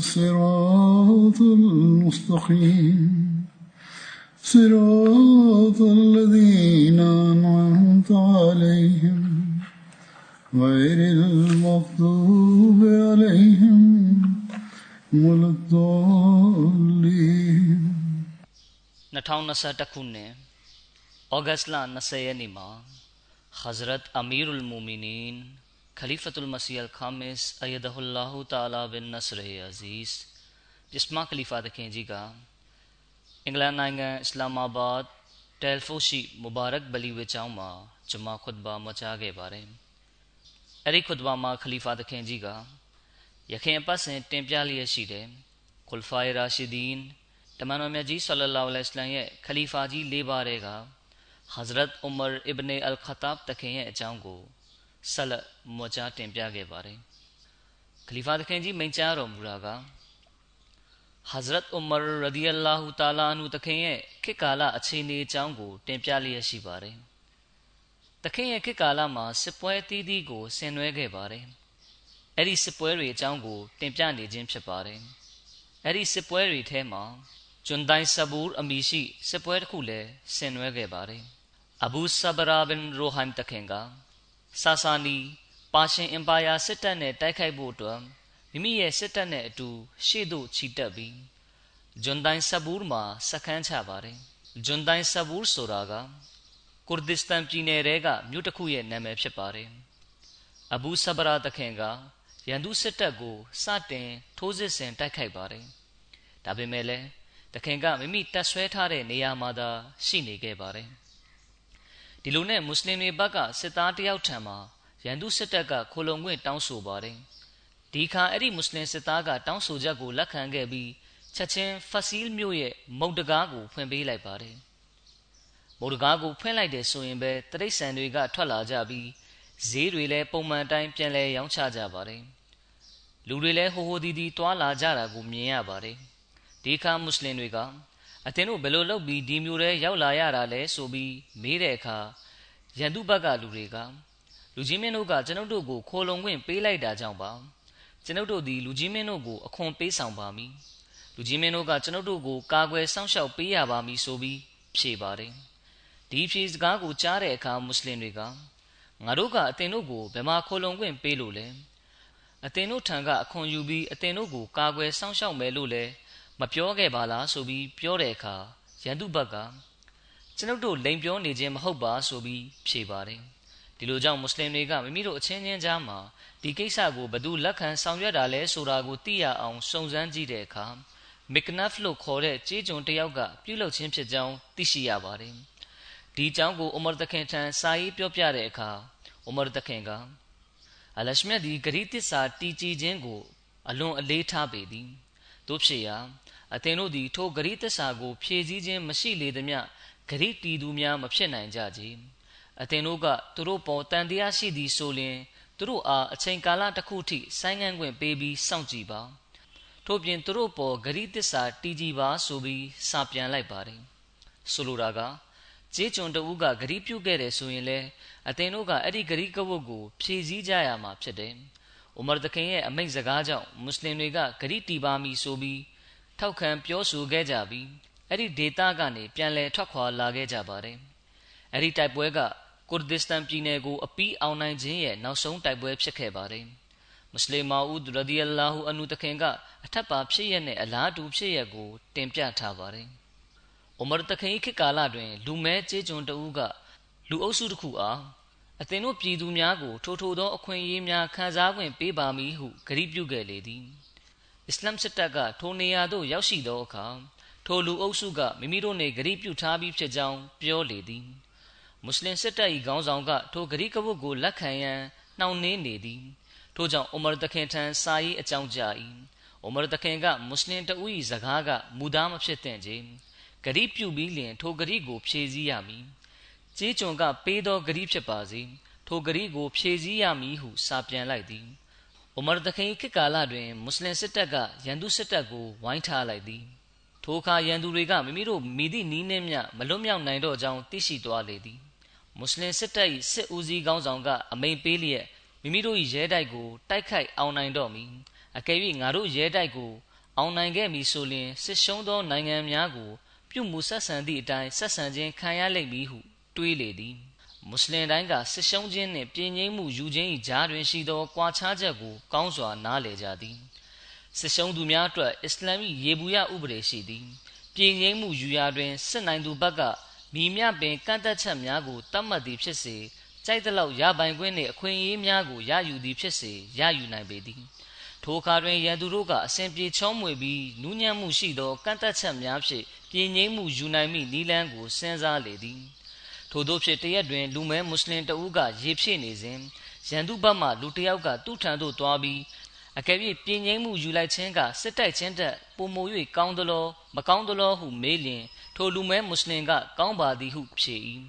الصراط المستقيم صراط الذين أنعمت عليهم غير المغضوب عليهم ولا الضالين 2021ခုနှစ်ဩဂတ်လ20ရက်နေ့မှာ Hazrat Amirul Muminin Khalifatul Masih Al-Khamis Ayyadahullahu Ta'ala bin Nasr Aziz ပြစ်မခလီဖာသခင်ကြီးကအင်္ဂလန်နိုင်ငံအစ္စလာမာဘတ်တယ်ဖိုရှိမူဘာရက်ဘလီဝေကျောင်းမှာဂျမာခွတ်ဘာမချခဲ့ပါတယ်။အဲ ဒီခွတ်ဘာမှာခလီဖာသခင်ကြီးကယခင်အပတ်စဉ်တင်ပြလျက်ရှိတဲ့ခွလ်ဖာရာရှိဒီန်တမန်တော်မြတ်ကြီးဆလလောလဟ်အလัยဟိဝါစလမ်ရဲ့ခလီဖာကြီး၄ပါးတဲ့က Hazrat Umar ibn al-Khattab တခင်ရဲ့အကြောင်းကိုဆက်လက်မွကြားတင်ပြခဲ့ပါတယ်။ခလီဖာတခင်ကြီးမိန့်ကြားတော်မူတာက Hazrat Umar radiyallahu ta'ala anhu တခင်ရဲ့ခေတ်ကာလအခြေအနေအကြောင်းကို တင်ပြလျက်ရှိပါတယ်။တခင်ရဲ့ခေတ်ကာလမှာစစ်ပွဲအသီးသီးကိုဆင်နွှဲခဲ့ပါတယ်။အဲ့ဒီစစ်ပွဲတွေအကြောင်းကို တင်ပြနေခြင်းဖြစ်ပါတယ်။အဲ့ဒီစစ်ပွဲတွေထဲမှာဂျွန်ဒိုင်ဆဘူအမီရှိစစ်ပွဲတစ်ခုလည်းဆင်နွှဲခဲ့ပါတယ်။အဘူဆဘရာဘင်ရိုဟန်တခင်က ဆာဆာနီပါရှင်အင်ပါယာစစ်တပ်နဲ့တိုက်ခိုက်ဖို့အတွက်မိမိရဲ့စစ်တပ်နဲ့အတူရှေ့သို့ချီတက်ပြီးဂျွန်ဒိုင်ဆဘူမှာစခန်းချပါတယ်။ဂျွန်ဒိုင်ဆဘူဆိုတာကကူရဒစ္စတန်ပြည်နယ်ကမြို့တစ်ခုရဲ့နာမည်ဖြစ်ပါတယ်။အဘူဆဘရာတခင်ကရန်သူစစ်တပ်ကိုစတင်ထိုးစစ်ဆင်တိုက်ခိုက်ပါတယ်။ဒါပေမဲ့လည်းတခင်ကမိမိတက်ဆွဲထားတဲ့နေရာမှာသာရှိနေခဲ့ပါတယ်။ ဒီလိုနဲ့မွတ်စလင်တွေဘက်ကစစ်သားတယောက်ထံမှာရန်သူစစ်တပ်ကခိုလုံခွင့်တောင်းဆိုပါတယ်။ဒီခါအဲ့ဒီမွတ်စလင်စစ်သားကတောင်းဆိုချက်ကိုလက်ခံခဲ့ပြီးချက်ချင်းဖဆီးမြို့ရဲ့မုတ်တကားကိုဖွင့်ပေးလိုက်ပါတယ်။မုတ်တကားကိုဖွင့်လိုက်တယ်ဆိုရင်ပဲတရိတ်ဆန်တွေကထွက်လာကြပြီးဈေးတွေလည်းပုံမှန်တိုင်းပြန်လဲရောင်းချကြပါတယ်။လူတွေလည်းဟိုဟိုဒီဒီတွာလာကြတာကိုမြင်ရပါတယ်။ဒီခါမွတ်စလင်တွေက အတင်းတို့ဘယ်လိုလုပ်ပြီးဒီမျိုးတွေရောက်လာရတာလဲဆိုပြီးမေးတဲ့အခါရန်သူဘက်ကလူတွေကလူကြီးမင်းတို့ကကျွန်ုပ်တို့ကိုခိုလုံခွင့်ပေးလိုက်တာကြောင့်ပါကျွန်ုပ်တို့ဒီလူကြီးမင်းတို့ကိုအခွန်ပေးဆောင်ပါမည်လူကြီးမင်းတို့ကကျွန်ုပ်တို့ကိုကာကွယ်စောင့်ရှောက်ပေးရပါမည်ဆိုပြီးဖြေပါတယ်ဒီဖြေစကားကိုကြားတဲ့အခါမွတ်စလင်တွေကငါတို့ကအတင်းတို့ကိုဘယ်မှာခိုလုံခွင့်ပေးလို့လဲအတင်းတို့ထံကအခွန်ယူပြီးအတင်းတို့ကိုကာကွယ်စောင့်ရှောက်မယ်လို့လဲ မပြောခဲ့ပါလားဆိုပြီးပြောတဲ့အခါရန်သူဘက်ကကျွန်ုပ်တို့လိန်ပြောနေခြင်းမဟုတ်ပါဆိုပြီးဖြေပါတယ်ဒီလိုကြောင့်မွတ်စလင်တွေကမိမိတို့အချင်းချင်းကြားမှာဒီကိစ္စကိုဘယ်သူလက်ခံဆောင်ရွက်တာလဲဆိုတာကိုသိရအောင်စုံစမ်းကြည့်တဲ့အခါမစ်ကနဖ်လို့ခေါ်တဲ့ကြေးကျွန်တယောက်ကပြုလုပ်ခြင်းဖြစ်ကြောင်းသိရှိရပါတယ်ဒီအကြောင်းကိုအူမာတခင်ထံစာရေးပြောပြတဲ့အခါအူမာတခင်ကအလရှမြတ်ဒီဂရိတစ္ဆာတီကြည်ခြင်းကို အလွန်အလေးထားပေသည်တို့ဖြစ်ရာ အသင်တို့သည်ထိုဂရိတစ္ဆာကို ဖြည့်ဆည်းခြင်းမရှိလေသမျှဂရိတီသူများမဖြစ်နိုင်ကြကြအသင်တို့ကသူတို့ပေါ်တန်တရားရှိသည်ဆိုလျှင်သူတို့အားအချိန်ကာလတစ်ခုထိဆိုင်းငံ့ခွင့်ပေးပြီးစောင့်ကြည့်ပါထို့ပြင်သူတို့ပေါ်ဂရိတစ္ဆာတည်ကြည်ပါဆိုပြီးစာပြန်လိုက်ပါတယ်ဆိုလိုတာကကျေးကျွန်တဦးကဂရိပြုတ်ခဲ့တယ်ဆိုရင်လေအသင်တို့ကအဲ့ဒီဂရိကဝတ်ကိုဖြည့်ဆည်းကြရမှာဖြစ်တယ်။ဥမာတခင်ရဲ့အမိန့်စကားကြောင့်မွတ်စလင်တွေကဂရိတီပါမီဆိုပြီး ထောက်ခံပြောဆိုခဲ့ကြပြီးအဲ့ဒီဒေတာကနေပြန်လည်ထွက်ခွာလာခဲ့ကြပါတယ်။အဲ့ဒီတိုက်ပွဲကကူရဒစ္စတန်ပြည်နယ်ကိုအပီးအောင်နိုင်ခြင်းရဲ့နောက်ဆုံးတိုက်ပွဲဖြစ်ခဲ့ပါတယ်မွတ်စလင်မာဦးရဒီအလာဟူအန်နူတခင်ကအထက်ပါဖြစ်ရနဲ့အလားတူဖြစ်ရကိုတင်ပြထားပါတယ်။အိုမာတခင်ခေတ်ကာလတွင် လူမဲကျေးကျွန်တဦးကလူအုပ်စုတစ်ခုအားအသင်တို့ပြည်သူများကိုထိုထိုသောအခွင့်အရေးများခံစား권ပေးပါမည်ဟုဂရုပြုခဲ့လေသည်။အ စ္စလမ်စစ်တပ်က ထိုနေရာသို့ ရောက်ရှိသောအခါ ထိုလူအုပ်စုက မိမိတို့နေဂရိပြုထားပြီးဖြစ်ကြောင်း ပြောလေသည် မွတ်စလင်စစ်တပ်၏ခေါင်းဆောင်က ထိုဂရိကဝတ်ကို လက်ခံရန် နှောင့်နှေးနေသည် ထို့ကြောင့် အိုမာတခင်ထံ စာရေးအကြောင်းကြား၏အိုမာတခင်က မွတ်စလင်တဦး၏စကားက မူသားမဖြစ်သင့်ကြဂရိပြုပြီးလျင် ထိုဂရိကို ဖြည့်ဆည်းရမည်ကြေးကျွန်က ပေးသောဂရိဖြစ်ပါစေ ထိုဂရိကို ဖြည့်ဆည်းရမည်ဟု စာပြန်လိုက်သည် အိုမာတခင်ခေတ်ကာလတွင်မွတ်စလင်စစ်တပ်ကရန်သူစစ်တပ်ကိုဝိုင်းထားလိုက်သည်ထိုအခါရန်သူတွေကမိမိတို့မိသည့်နီးနှင်းမြမလွတ်မြောက်နိုင်တော့ကြောင်းသိရှိသွားလေသည်မွတ်စလင်စစ်တပ်၏စစ်ဦးစီးခေါင်းဆောင်ကအမိန်ပေးလျက်မိမိတို့၏ရဲတိုက်ကိုတိုက်ခိုက်အောင်နိုင်တော့မည်အကယ်၍ငါတို့ရဲတိုက်ကိုအောင်နိုင်ခဲ့မည်ဆိုလျှင်စစ်ရှုံးသောနိုင်ငံများကိုပြုမှုဆက်ဆံသည့်အတိုင်းဆက်ဆံခြင်းခံရလိမ့်မည်ဟုတွေးလေသည် မွတ်စလင်တိုင်းကစစ်ရှုံးခြင်းနှင့်ပြည်ငြိမ်းမှုယူခြင်း၏ကြားတွင်ရှိသောကွာခြားချက်ကိုကောင်းစွာနားလည်ကြသည်စစ်ရှုံးသူများအတွက်အစ္စလာမီရေဘူးရဥပဒေရှိသည်ပြည်ငြိမ်းမှုယူရာတွင်စစ်နိုင်သူဘက်ကမိမြပင်ကန့်သက်ချက်များကိုတတ်မှတ်သည်ဖြစ်စေကြိုက်သလောက်ရပိုင်ခွင့်နှင့်အခွင့်အရေးများကိုရယူသည်ဖြစ်စေရယူနိုင်ပေသည်ထိုအခါတွင်ရန်သူတို့ကအစဉ်ပြေချောမွေပြီးနူးညံ့မှုရှိသောကန့်သက်ချက်များဖြင့်ပြည်ငြိမ်းမှုယူနိုင်မိနီလန်းကိုစဉ်းစားလေသည် ထို့သောဖြင့်တရက်တွင် လူမဲမွတ်စလင်တဦးက ရေဖြည့်နေစဉ်ရန်သူဘက်မှ လူတစ်ယောက်က သူ့ထံသို့သွားပြီးအကယ်၍ပြည်ငိမ့်မှုယူလိုက်ခြင်းက စစ်တိုက်ခြင်းတက်ပုံမို၍ကောင်းသလိုမကောင်းသလိုဟုမေးလျင်ထိုလူမဲမွတ်စလင်က ကောင်းပါသည်ဟုဖြေ၏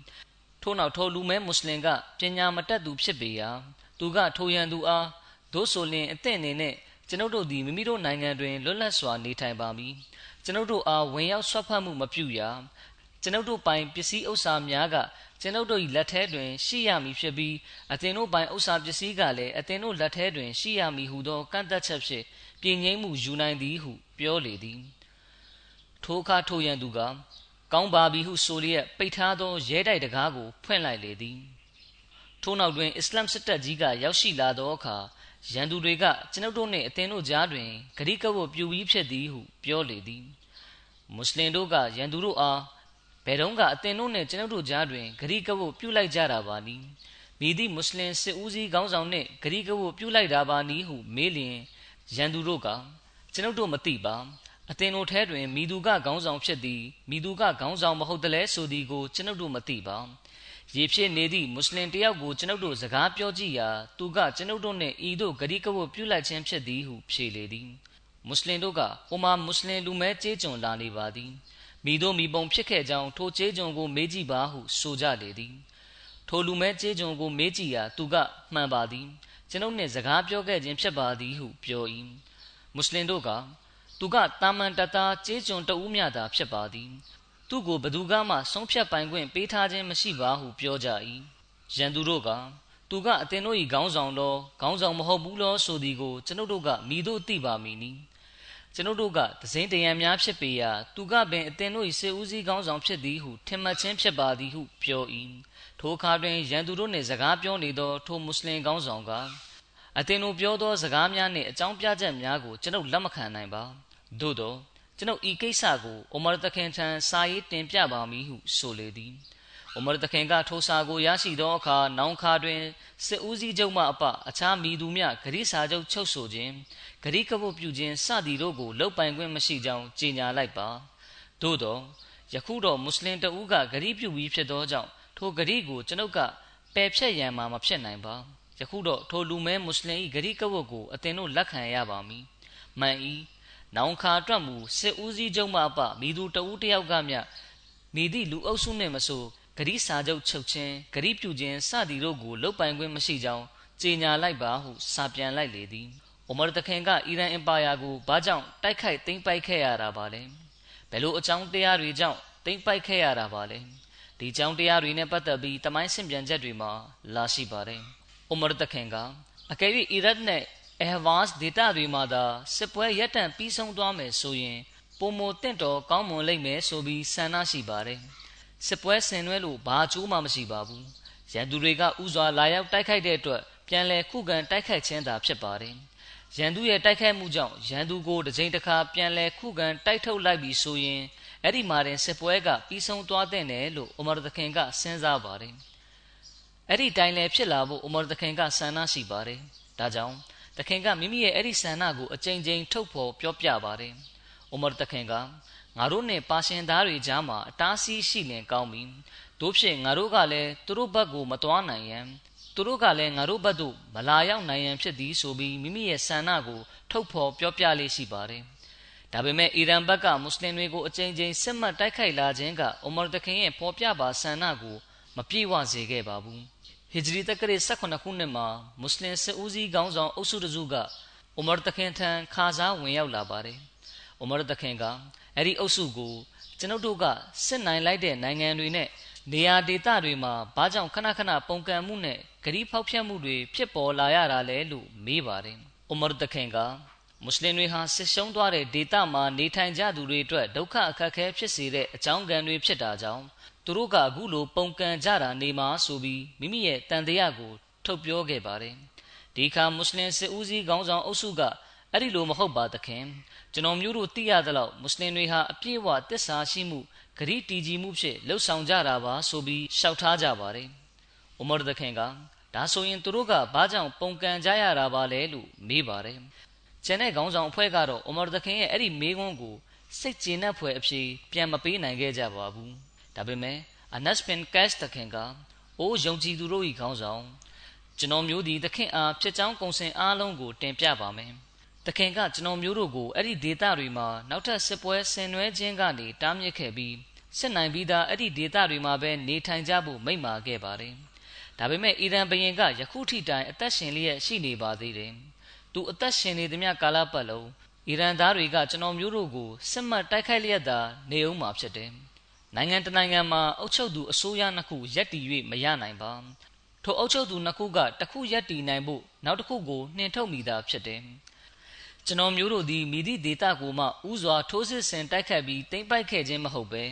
ထို့နောက်ထိုလူမဲမွတ်စလင်ကပညာမတတ်သူဖြစ်ပေရာသူကထိုရန်သူအားဒို့ဆိုလျင်အသင့်အနေနဲ့ကျွန်ုပ်တို့သည်မိမိတို့နိုင်ငံတွင်လွတ်လပ်စွာနေထိုင်ပါမည်ကျွန်ုပ်တို့အားဝင်ရောက်ဆွတ်ဖက်မှုမပြုရ ကျွန်ုပ်တို့ပိုင်ပစ္စည်းဥစ္စာများကကျွန်ုပ်တို့၏လက်ထဲတွင် ရှိရမည်ဖြစ်ပြီးအသင်တို့ပိုင်ဥစ္စာပစ္စည်းကလည်းအသင်တို့လက်ထဲတွင် ရှိရမည်ဟုသောကန့်သက်ချက်ဖြင့်ပြည်ငိမ့်မှုယူနိုင်သည်ဟု ပြောလေသည်ထိုအခါထိုရန်သူကကောင်းပါပြီဟုဆိုလျက်ပိတ်ထားသောရဲတိုက်တကားကိုဖွင့်လိုက်လေသည်ထို့နောက်တွင်အစ္စလမ်စစ်တပ်ကြီးကရောက်ရှိလာသောအခါရန်သူတွေကကျွန်ုပ်တို့နှင့်အသင်တို့ကြားတွင်ဂရိကဝတ်ပြူပြီးဖြစ်သည်ဟု ပြောလေသည်မွတ်စလင်တို့ကရန်သူတို့အား ဘယ်တော့ကအသင်တို့နဲ့ကျွန်ုပ်တို့ကြားတွင်ဂရိကဝတ်ပြုလိုက်ကြတာပါနီမိသည့်မွတ်စလင်စစ်ဦးစီးခေါင်းဆောင်နှင့်ဂရိကဝတ်ပြုလိုက်တာပါနီဟုမေးလျင်ရန်သူတို့ကကျွန်ုပ်တို့မသိပါအသင်တို့ထဲတွင်မိသူကခေါင်းဆောင်ဖြစ်သည်မိသူကခေါင်းဆောင်မဟုတ်တလဲဆိုသည်ကိုကျွန်ုပ်တို့မသိပါရေဖြစ်နေသည့်မွတ်စလင်တယောက်ကိုကျွန်ုပ်တို့စကားပြောကြည့်ရာသူကကျွန်ုပ်တို့နှင့်ဤသို့ဂရိကဝတ်ပြုလိုက်ခြင်းဖြစ်သည်ဟုဖြေလေသည်မွတ်စလင်တို့ကဟိုမှာမွတ်စလင်လူမဲကြေးကျွန်လာနေပါသည် မိတို့မိပုံဖြစ်ခဲ့ကြောင်းထိုကျေးကျွန်ကိုမေးကြည့်ပါဟုဆိုကြလေသည်ထိုလူမဲကျေးကျွန်ကိုမေးကြည့်ရာသူကမှန်ပါသည်ကျွန်ုပ်နှင့်စကားပြောခဲ့ခြင်းဖြစ်ပါသည်ဟုပြော၏မွတ်စလင်တို့ကသူကတာမန်တသားကျေးကျွန်တဦးမြသာဖြစ်ပါသည်သူ့ကိုဘသူကမှဆုံးဖြတ်ပိုင်ခွင့်ပေးထားခြင်းမရှိပါဟုပြောကြ၏ရန်သူတို့ကသူကအသင်တို့၏ခေါင်းဆောင်တော်ခေါင်းဆောင်မဟုတ်ဘူးလောဆိုသည်ကိုကျွန်ုပ်တို့ကမိတို့သိပါမည်နီ ကျွန်ုပ်တို့ကသစိမ့်တရံများဖြစ်ပေရာသူကပင်အသင်တို့၏စေဦးစီးကောင်းဆောင်ဖြစ်သည်ဟုထင်မှတ်ခြင်းဖြစ်ပါသည်ဟုပြော၏ထိုအခါတွင်ရန်သူတို့နှင့်စကားပြောနေသောထိုမွတ်စလင်ကောင်းဆောင်ကအသင်တို့ပြောသောစကားများနှင့်အကြောင်းပြချက်များကိုကျွန်ုပ်လက်မခံနိုင်ပါသို့သောကျွန်ုပ်ဤကိစ္စကိုအိုမာတခင်ထံစာရေးတင်ပြပါမည်ဟုဆိုလေသည်အိုမာတခင်ကထိုစာကိုရရှိသောအခါနောင်ခါတွင်စစ်ဦးစီးချုပ်မှအပအခြားမိသူမြဂရိစာချုပ်ချုပ်ဆိုခြင်း ဂရိကပုတ်ပြုခြင်းစသည်တို့ကိုလုတ်ပိုင်ခွင့်မရှိကြောင်းကြေညာလိုက်ပါသို့သောယခုတော့မွတ်စလင်တဦးကဂရိပြုပြီးဖြစ်သောကြောင့်ထိုဂရိကိုကျွန်ုပ်ကပယ်ဖြတ်ရန်မှာမဖြစ်နိုင်ပါယခုတော့ထိုလူမဲမွတ်စလင်၏ဂရိကဝတ်ကိုအသင်တို့လက်ခံရပါမည်မှန်၏နောင်ခါအတွက်မူစစ်ဦးစီးချုပ်မှအပမိသူတဦးတယောက်ကမျှမိသည့်လူအုပ်စုနှင့်မဆိုဂရိစာချုပ်ချုပ်ခြင်းဂရိပြုခြင်းစသည်တို့ကိုလုတ်ပိုင်ခွင့်မရှိကြောင်းကြေညာလိုက်ပါဟုစာပြန်လိုက်လေသည် အိုမာတခင်ကအီရန်အင်ပါယာကိုဘာကြောင့်တိုက်ခိုက်သိမ်းပိုက်ခဲ့ရတာပါလဲဘယ်လိုအကြောင်းတရားတွေကြောင့်သိမ်းပိုက်ခဲ့ရတာပါလဲဒီကြောင်းတရားတွေနဲ့ပတ်သက်ပြီးတမိုင်းဆင်ပြန်ချက်တွေမှာလာရှိပါတယ်အိုမာတခင်ကအကယ်၍အီရတ်နဲ့အဟ်ဗတ်ဒေတာတွေမှာသာစစ်ပွဲရပ်တန့်ပြီးဆုံးသွားမယ်ဆိုရင်ပုံမတင့်တော်ကောင်းမွန်လိမ့်မယ်ဆိုပြီးဆန္ဒရှိပါတယ်စစ်ပွဲဆင်နွှဲလို့ဘာအကျိုးမှမရှိပါဘူးရန်သူတွေကဥစွာလာရောက်တိုက်ခိုက်တဲ့အတွက်ပြန်လည်ခုခံတိုက်ခိုက်ခြင်းသာဖြစ်ပါတယ် ရန်သူရဲ့တိုက်ခိုက်မှုကြောင့်ရန်သူကိုတစ်ကြိမ်တစ်ခါပြန်လည်ခုခံတိုက်ထုတ်လိုက်ပြီးဆိုရင်အဲ့ဒီမှာတင်စစ်ပွဲကပြီးဆုံးသွားတဲ့နယ်လို့အိုမာသခင်ကစဉ်းစားပါတယ်အဲ့ဒီတိုင်းလည်းဖြစ်လာဖို့အိုမာသခင်ကဆန္ဒရှိပါတယ်ဒါကြောင့်သခင်ကမိမိရဲ့အဲ့ဒီဆန္ဒကိုအကြိမ်ကြိမ်ထုတ်ဖော်ပြောပြပါတယ်အိုမာသခင်ကငါတို့နဲ့ပါရှင်သားတွေကြားမှာအတားဆီးရှိလင်ကောင်းပြီတို့ဖြင့်ငါတို့ကလည်းသူတို့ဘက်ကိုမသွားနိုင်ရန် သူတို့ကလည်းငါတို့ဘက်သို့မလာရောက်နိုင်ရန်ဖြစ်သည်ဆိုပြီးမိမိရဲ့ဆန္ဒကိုထုတ်ဖော်ပြောပြလေးရှိပါတယ်ဒါပေမဲ့အီရန်ဘက်ကမွတ်စလင်တွေကိုအကြိမ်ကြိမ်စစ်မှတ်တိုက်ခိုက်လာခြင်းကအိုမာတခင်ရဲ့ဖော်ပြပါဆန္ဒကိုမပြေဝစေခဲ့ပါဘူးဟစ်ဂျရီတက္ကရာ18ခုနှစ်မှာမွတ်စလင်စစ်ဦးစီးခေါင်းဆောင်အုပ်စုတစုကအိုမာတခင်ထံခါစားဝင်ရောက်လာပါတယ်အိုမာတခင်ကအဲ့ဒီအုပ်စုကိုကျွန်ုပ်တို့ကစစ်နိုင်လိုက်တဲ့နိုင်ငံတွေနဲ့နေရာဒေသတွေမှာဘာကြောင့်ခဏခဏပုံကံမှုနဲ့ ဂရီဖောက်ဖျက်မှုတွေဖြစ်ပေါ်လာရတာလဲလို့မေးပါတယ်။အိုမာတခင်ကမွတ်စလင်တွေဟာစစ်ရှုံးသွားတဲ့ဒေသမှာနေထိုင်ကြသူတွေအတွက်ဒုက္ခအခက်အခဲဖြစ်စေတဲ့အကြောင်းကံတွေဖြစ်တာကြောင့်သူတို့ကအခုလိုပုံကံကြတာနေမှာဆိုပြီးမိမိရဲ့တန်တရားကို ထုတ်ပြောခဲ့ပါတယ်။ဒီအခါမွတ်စလင်စစ်ဦးစီးခေါင်းဆောင်အုပ်စုကအဲ့ဒီလိုမဟုတ်ပါသခင်ကျွန်တော်မျိုးတို့သိရသလောက်မွတ်စလင်တွေဟာအပြည့်အဝတစ္ဆာရှိမှုဂရီတီကြီးမှုဖြင့်လှုပ်ဆောင်ကြတာပါဆိုပြီးရှောက်ထားကြပါတယ်။အိုမာသခင်က ဒါဆိုရင်သူတို့ကဘာကြောင့်ပုံကံကြရတာပါလဲလို့မေးပါတယ်။ကျန်တဲ့ခေါင်းဆောင်အဖွဲ့ကတော့အိုမာသခင်ရဲ့အဲ့ဒီမေးခွန်းကိုစိတ်ကျေနပ်ဖွယ်အဖြေပြန်မပေးနိုင်ခဲ့ကြပါဘူး။ဒါပေမဲ့အနတ်ပင်ကက်စ်တခင်ကအိုးယုံကြည်သူတို့၏ခေါင်းဆောင်ကျွန်တော်မျိုးဒီသခင်အားဖြစ်ကြောင်းကုံစင်အားလုံးကိုတင်ပြပါမယ်။တခင်ကကျွန်တော်မျိုးတို့ကိုအဲ့ဒီဒေသတွေမှာနောက်ထပ်စစ်ပွဲဆင်နွှဲခြင်းကနေတားမြစ်ခဲ့ပြီးစစ်နိုင်ပြီးသားအဲ့ဒီဒေသတွေမှာပဲနေထိုင်ကြဖို့မိန့်မာခဲ့ပါတယ်။ ဒါပေမဲ့အီရန်ဘရင်ကယခုထိတိုင်အသက်ရှင်လျက်ရှိနေပါသေးတယ်။သူအသက်ရှင်နေသမျှကာလပတ်လုံးအီရန်သားတွေကကျွန်တော်မျိုးတို့ကိုစစ်မှတ်တိုက်ခိုက်လျက်သာနေအောင်မှာဖြစ်တယ်။နိုင်ငံတနိုင်ငံမှာအုပ်ချုပ်သူအစိုးရနှစ်ခုရက်တည်၍မရနိုင်ပါ။ထိုအုပ်ချုပ်သူနှစ်ခုကတစ်ခုရက်တည်နိုင်ဖို့နောက်တစ်ခုကိုနှင်ထုတ်မိတာဖြစ်တယ်။ကျွန်တော်မျိုးတို့သည်မိသည့်ဒေတာကိုမှဥစွာထိုးစစ်ဆင်တိုက်ခတ်ပြီးတိမ့်ပိုက်ခဲ့ခြင်းမဟုတ်ပဲ